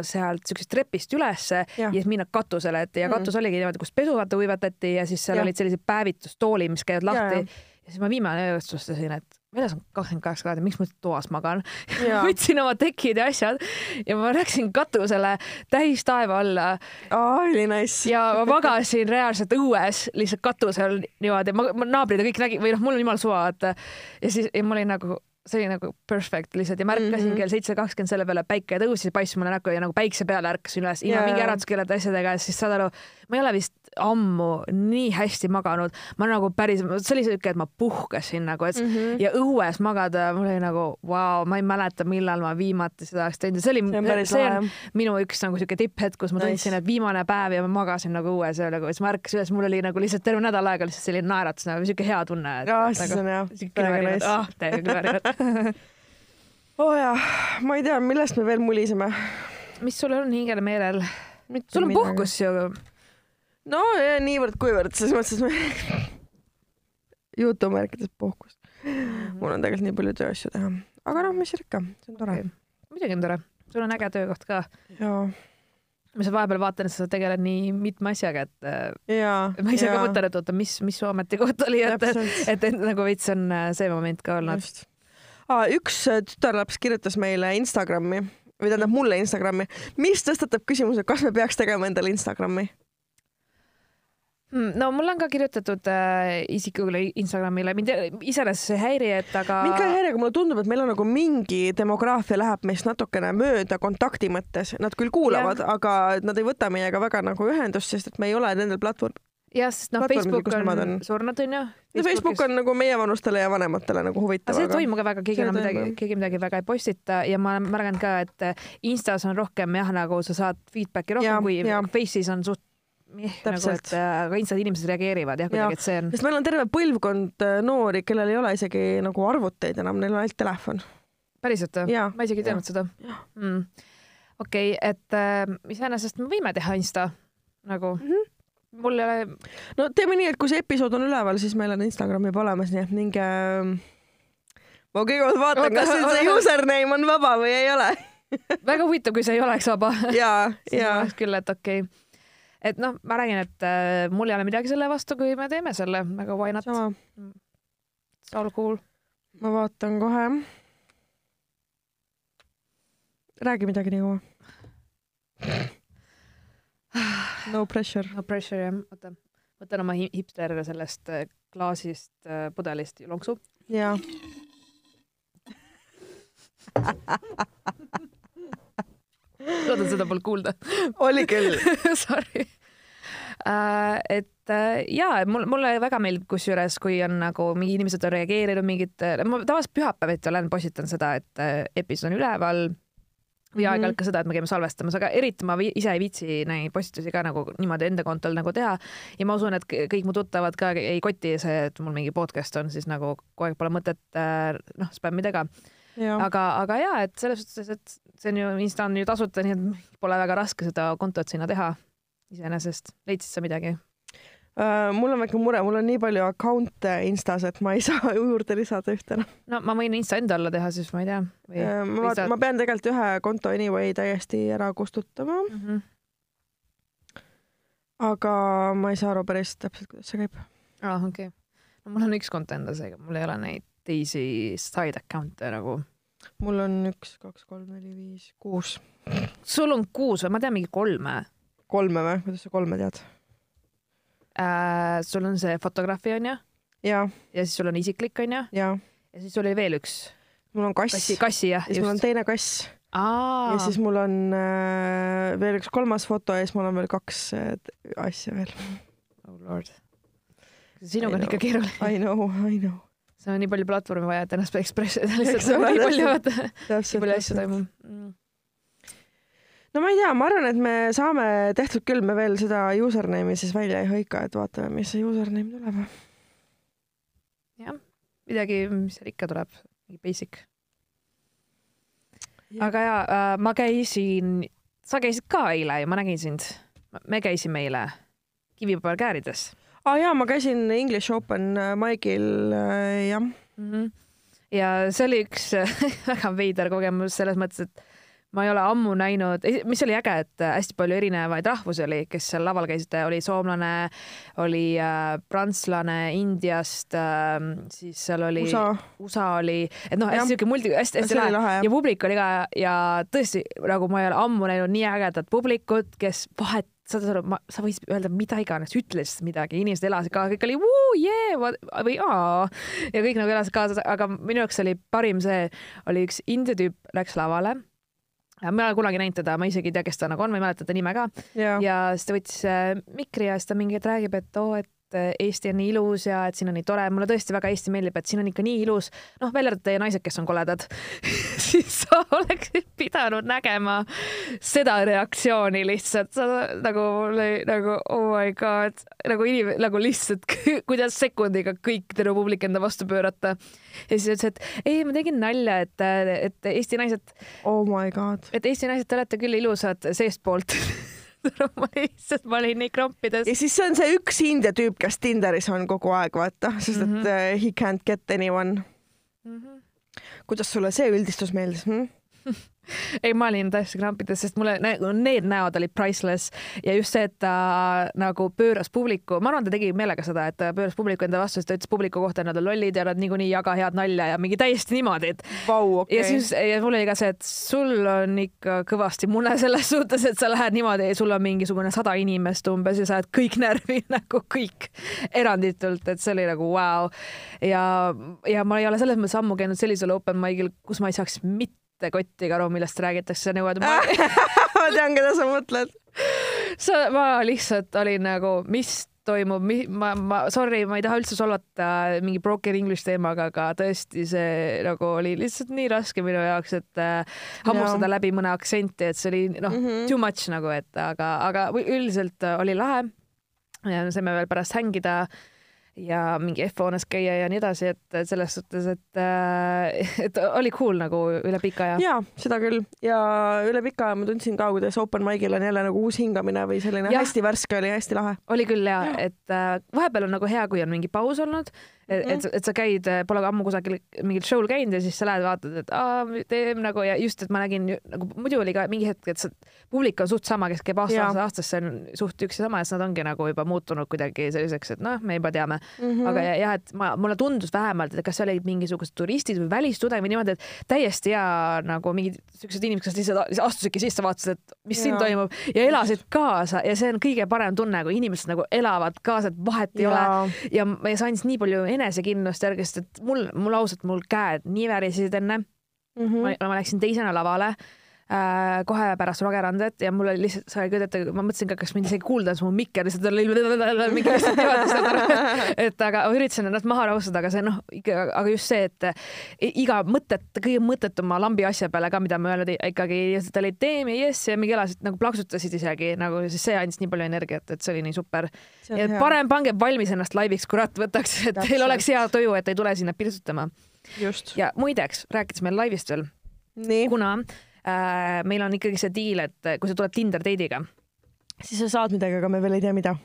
sealt siuksest trepist ülesse ja, ja siis minna katusele, et ja Mm. katus oligi niimoodi, kus pesu vaata uivatati ja siis seal ja. olid sellised päevitustoolid, mis käivad lahti ja. ja siis ma viimane öö otsustasin, et väljas on kakskümmend kaheksa kraadi, miks ma toas magan. Võtsin oma tekid ja asjad ja ma läksin katusele täis taeva alla aa oli nice. ja ma magasin reaalselt õues lihtsalt katusel niimoodi, ma, ma naabrid ja kõik nägid või noh, mul on jumala suva, vaata. ja siis ja ma olin nagu, see oli nagu perfect lihtsalt ja ma ärkasin mm. -hmm. kell seitse kakskümmend selle peale, päike tõusis ja paistis mulle näkku ja nagu päikse peale ärkasin üles ilma Jaa, mingi jaa. äratuskeelete asjadega ja siis saad aru, ma ei ole vist ammu nii hästi maganud, ma nagu päris, see oli siuke, et ma puhkasin nagu, et mm. -hmm. ja õues magada, mul oli nagu vau wow,, ma ei mäleta, millal ma viimati seda oleks teinud ja see oli, see see on. minu üks nagu siuke tipphetk, kus ma tundsin, et viimane päev ja ma magasin nagu õues ja nagu siis ma ärkasin üles, mul oli nagu lihtsalt terve nädal aega lihtsalt selline naeratus nagu siuke hea tunne. aa, siis on jah, ah, täiega külvarinad. oo oh, jaa, ma ei tea, millest me veel muliseme. mis sul on hingele meelel? sul on puhkus ju. No ja niivõrd-kuivõrd, selles mõttes, me jutumärkides puhkus. mul on tegelikult nii palju tööasju teha, aga noh, mis seal ikka, see on tore Okei. muidugi on tore, sul on äge töökoht ka. ja, ma seal vahepeal vaatan, et sa tegeled nii mitme asjaga, et äh, ja. ma ise ka mõtlen, et oota, mis, mis su ametikoht oli, et, et, et nagu veits on äh, see moment ka olnud. just. üks äh, tütarlaps kirjutas meile Instagrami või tähendab mulle Instagrami, mis tõstatab küsimuse, kas me peaks tegema endale Instagrami. Hmm, no mul on ka kirjutatud äh, isiklikule Instagramile, mind iseenesest ei häiri, et aga. mind ka ei häiri, aga mulle tundub, et meil on nagu mingi demograafia läheb meist natukene mööda kontakti mõttes, nad küll kuulavad, aga nad ei võta meiega väga nagu ühendust, sest et me ei ole nendel platvorm-, jah, sest noh, Facebook on, on. surnud, onju. no Facebook on nagu meievanustele ja vanematele nagu huvitav, see ei toimu ka väga, keegi see enam midagi keegi midagi väga ei postita ja ma olen märganud ka, et Instas on rohkem jah, nagu sa saad feedback'i rohkem Jaa, kui jaa. Face'is on suht nagu, Täpselt. et äh, aga Instas inimesed reageerivad jah, kuidagi, et see on sest meil on terve põlvkond äh, noori, kellel ei ole isegi nagu arvuteid enam, neil on ainult telefon. päriselt või? Ma isegi ei teadnud seda mm.. okei et äh, iseenesest me võime teha Insta nagu mm, Mhm. -hmm. mul ei ole, no teeme nii, et kui see episood on üleval, siis meil on Instagram juba olemas, nii et minge. ma kõigepealt vaatan, kas nüüd see username on vaba või ei ole. väga huvitav, kui see ei oleks vaba. siis ja ma oleks küll, et okei okay.. Et noh, ma räägin, et äh, mul ei ole midagi selle vastu, kui me teeme selle, aga why not, it's all cool. ma vaatan kohe. räägi midagi nii kaua. no pressure. no pressure jah, oota, võtan oma hi- hipster sellest äh, klaasist äh, pudelist lonksu. ja. loodan, seda polnud kuulda oli küll Sorry uh,. et uh, ja mul, mulle väga meeldib, kusjuures, kui on nagu mingi inimesed on reageerinud mingit, ma tavaliselt pühapäeviti olen, postitan seda, et uh, episood on üleval või aeg-ajalt ka seda, et me käime salvestamas, aga eriti ma ise ei viitsi neid postitusi ka nagu niimoodi enda kontol nagu teha. ja ma usun, et kõik mu tuttavad ka ei koti see, et mul mingi podcast on, siis nagu kogu aeg pole mõtet noh, spämmida ka. Aga, aga ja, et selles suhtes, et see on ju, Insta on ju tasuta, nii et pole väga raske seda kontot sinna teha iseenesest. leidsid sa midagi? Uh, mul on väike mure, mul on nii palju account'e Instas, et ma ei saa juurde lisada ühte enam. no ma võin Insta enda alla teha, siis ma ei tea. Uh, ma vaatan, ma pean tegelikult ühe konto anyway täiesti ära kustutama mm. -hmm. aga ma ei saa aru päris täpselt, kuidas see käib. aa ah,, okei okay.. no mul on üks konto enda seega, mul ei ole neid teisi side account'e nagu. mul on üks, kaks, kolm, neli, viis, kuus. sul on kuus või? ma tean mingi kolme. kolme või? kuidas sa kolme tead? äh,. sul on see fotograafia onju. ja. ja siis sul on isiklik onju. ja. ja siis sul oli veel üks. mul on kass. kassi, kassi jah. ja siis mul on teine kass. ja siis mul on äh, veel üks kolmas foto ja siis mul on veel kaks äh, asja veel. oh lord. sinuga on ikka keeruline. I know, I know. Sul on nii palju platvormi vaja, et ennast ekspressida lihtsalt nii palju, vaata. nii palju asju toimub mm no ma ei tea, ma arvan, et me saame tehtud küll, me veel seda username'i siis välja ei hõika, et vaatame, mis see username tuleb. jah, midagi, mis seal ikka tuleb, mingi basic. aga ja äh, ma käisin, sa käisid ka eile ju, ma nägin sind. me käisime eile Kivipäeval käärides. Aa ah, jaa, ma käisin English Open äh, Mike'il äh,, jah mm. -hmm. ja see oli üks väga veider kogemus selles mõttes, et ma ei ole ammu näinud, mis oli äge, et hästi palju erinevaid rahvusi oli, kes seal laval käisid, oli soomlane, oli äh, prantslane Indiast äh,, siis seal oli USA, USA oli, et noh, hästi siuke multi, hästi-hästi lahe. lahe ja publik oli ka ja tõesti nagu ma ei ole ammu näinud nii ägedat publikut, kes vahet saad aru, ma, sa võisid öelda mida iganes, ütle lihtsalt midagi, inimesed elasid kaasa, kõik oli vuu, jee või aa. ja kõik nagu elasid kaasa, aga minu jaoks oli parim see, oli üks India tüüp läks lavale. Ma ei ole kunagi näinud teda, ma isegi ei tea, kes ta nagu on, ma ei mäleta ta nime ka. ja siis ta võttis äh, mikri ja siis ta mingi hetk räägib, et oo, et et äh, Eesti on nii ilus ja et siin on nii tore, mulle tõesti väga Eesti meeldib, et siin on ikka nii ilus, noh, välja arvatud teie naised, kes on koledad siis sa oleksid pidanud nägema seda reaktsiooni lihtsalt, sa nagu nagu oh my god, nagu inim-, nagu lihtsalt kuidas sekundiga kõik terve publik enda vastu pöörata. ja siis ütles, et ei, ma tegin nalja, et, et Eesti naised. oh my god. et Eesti naised, te olete küll ilusad seestpoolt ma lihtsalt, ma olin nii krampides. ja siis see on see üks India tüüp, kes Tinderis on kogu aeg, vaata, sest et mm -hmm. uh, he can't get anyone mm. -hmm. kuidas sulle see üldistus meeldis hm?? ei, ma olin täiesti krampides, sest mulle need näod olid priceless ja just see, et ta nagu pööras publiku, ma arvan, ta tegi meelega seda, et ta pööras publiku enda vastu, sest ta ütles publiku kohta, et nad on lollid ja nad niikuinii ei jaga head nalja ja mingi täiesti niimoodi, et wow,. Okay. ja siis ja mul oli ka see, et sul on ikka kõvasti mune selles suhtes, et sa lähed niimoodi, sul on mingisugune sada inimest umbes ja sa oled kõik närvi nagu kõik eranditult, et see oli nagu vau wow.. ja, ja ma ei ole selles mõttes ammu käinud sellisel open mic'il, kus ma ei saaks mitte mitte kottigi aru, millest räägitakse, et ma ma tean, keda sa mõtled. sa, ma lihtsalt olin nagu, mis toimub, ma, ma, sorry, ma ei taha üldse solvata mingi broken english teemaga, aga tõesti, see nagu oli lihtsalt nii raske minu jaoks, et äh, hammustada ja. läbi mõne aktsenti, et see oli noh mm -hmm. too much nagu, et aga, aga üldiselt oli lahe. saime veel pärast hängida ja mingi F-hoones käia ja nii edasi, et selles suhtes, et, äh, et oli cool nagu üle pika aja. ja seda küll ja üle pika aja ma tundsin ka, kuidas open mic'il on jälle nagu uus hingamine või selline ja. hästi värske oli, hästi lahe. oli küll ja, ja., et äh, vahepeal on nagu hea, kui on mingi paus olnud et, et, et sa käid, pole ammu kusagil mingil show'l käinud ja siis sa lähed vaatad, et aa, teeme nagu ja just, et ma nägin nagu muidu oli ka mingi hetk, et see publik on suht sama, kes käib aasta aastasse on suht üks ja sama ja siis nad ongi nagu juba muutunud kuidagi selliseks, et noh, me juba teame mm. -hmm. aga jah, et ma, mulle tundus vähemalt, et kas see olid mingisugused turistid või välistudengid või niimoodi, et täiesti hea nagu mingid siuksed inimesed, kes lihtsalt astusidki sisse, vaatasid, et mis ja. siin toimub ja elasid kaasa ja see on kõige parem tunne, kui inimesed nagu elavad kaasa, et vahet ei ja. ole ja ma sain siis nii palju enesekindlust järgi, sest et mul, mul ausalt, mul käed nii värisesid enne mm. -hmm. ma, ma läksin teisena lavale äh, kohe pärast Rogerandet ja mul oli lihtsalt, sa ei kujuta ette, ma mõtlesin ka, kas mind isegi kuulda, siis mu mikker lihtsalt oli mingi lihtsalt seda, et aga ma üritasin ennast maha rahustada, aga see noh, aga just see, et i- iga mõtet, kõige mõttetuma lambi asja peale ka, mida me öeldi ikkagi, ta oli teeme jess ja mingi elasid nagu plaksutasid isegi nagu, siis see andis nii palju energiat, et see oli nii super. ja parem pange valmis ennast laiviks, kurat, võtaks, et teil Täpselt. oleks hea tuju, et ei tule sinna pirtsutama. just. ja muideks, rääkides meil laivist veel, kuna äh, meil on ikkagi see diil, et kui sa tuled Tinder date'iga, siis sa saad midagi, aga me veel ei tea, mida.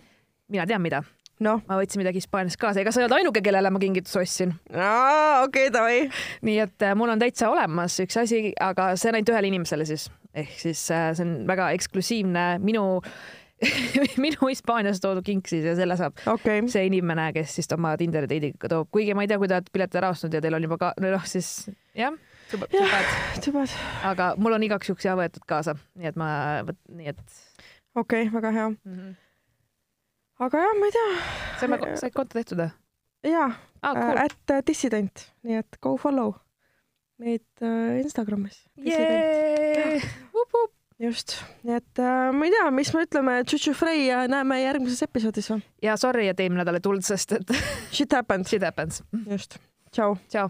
mina tean, mida, noh, ma võtsin midagi Hispaaniast kaasa, ega sa ei olnud ainuke, kellele ma kingituse ostsin. okei, davai. nii et äh, mul on täitsa olemas üks asi, aga see on ainult ühele inimesele siis, ehk siis äh, see on väga eksklusiivne minu minu Hispaaniast toodud kink siis ja selle saab okay., see inimene, kes siis oma Tinderi date'iga toob, kuigi ma ei tea, kui te olete pileti ära ostnud ja teil on juba ka, no noh, siis jah, super, tubad. aga mul on igaks juhuks ja võetud kaasa, nii et ma, nii et okei okay,, väga hea. mm -hmm. aga jah, ma ei tea. saime, said konto tehtud või? jaa aa, äh, cool. at äh, dissident, nii et go follow meid äh, Instagramis. Just, nii et äh, ma ei tea, mis me ütleme, Tšutšu Frey ja näeme järgmises episoodis või? ja sorry, et eelmine nädal ei tulnud, sest et Shit happens, shit happens. just, tšau. tšau.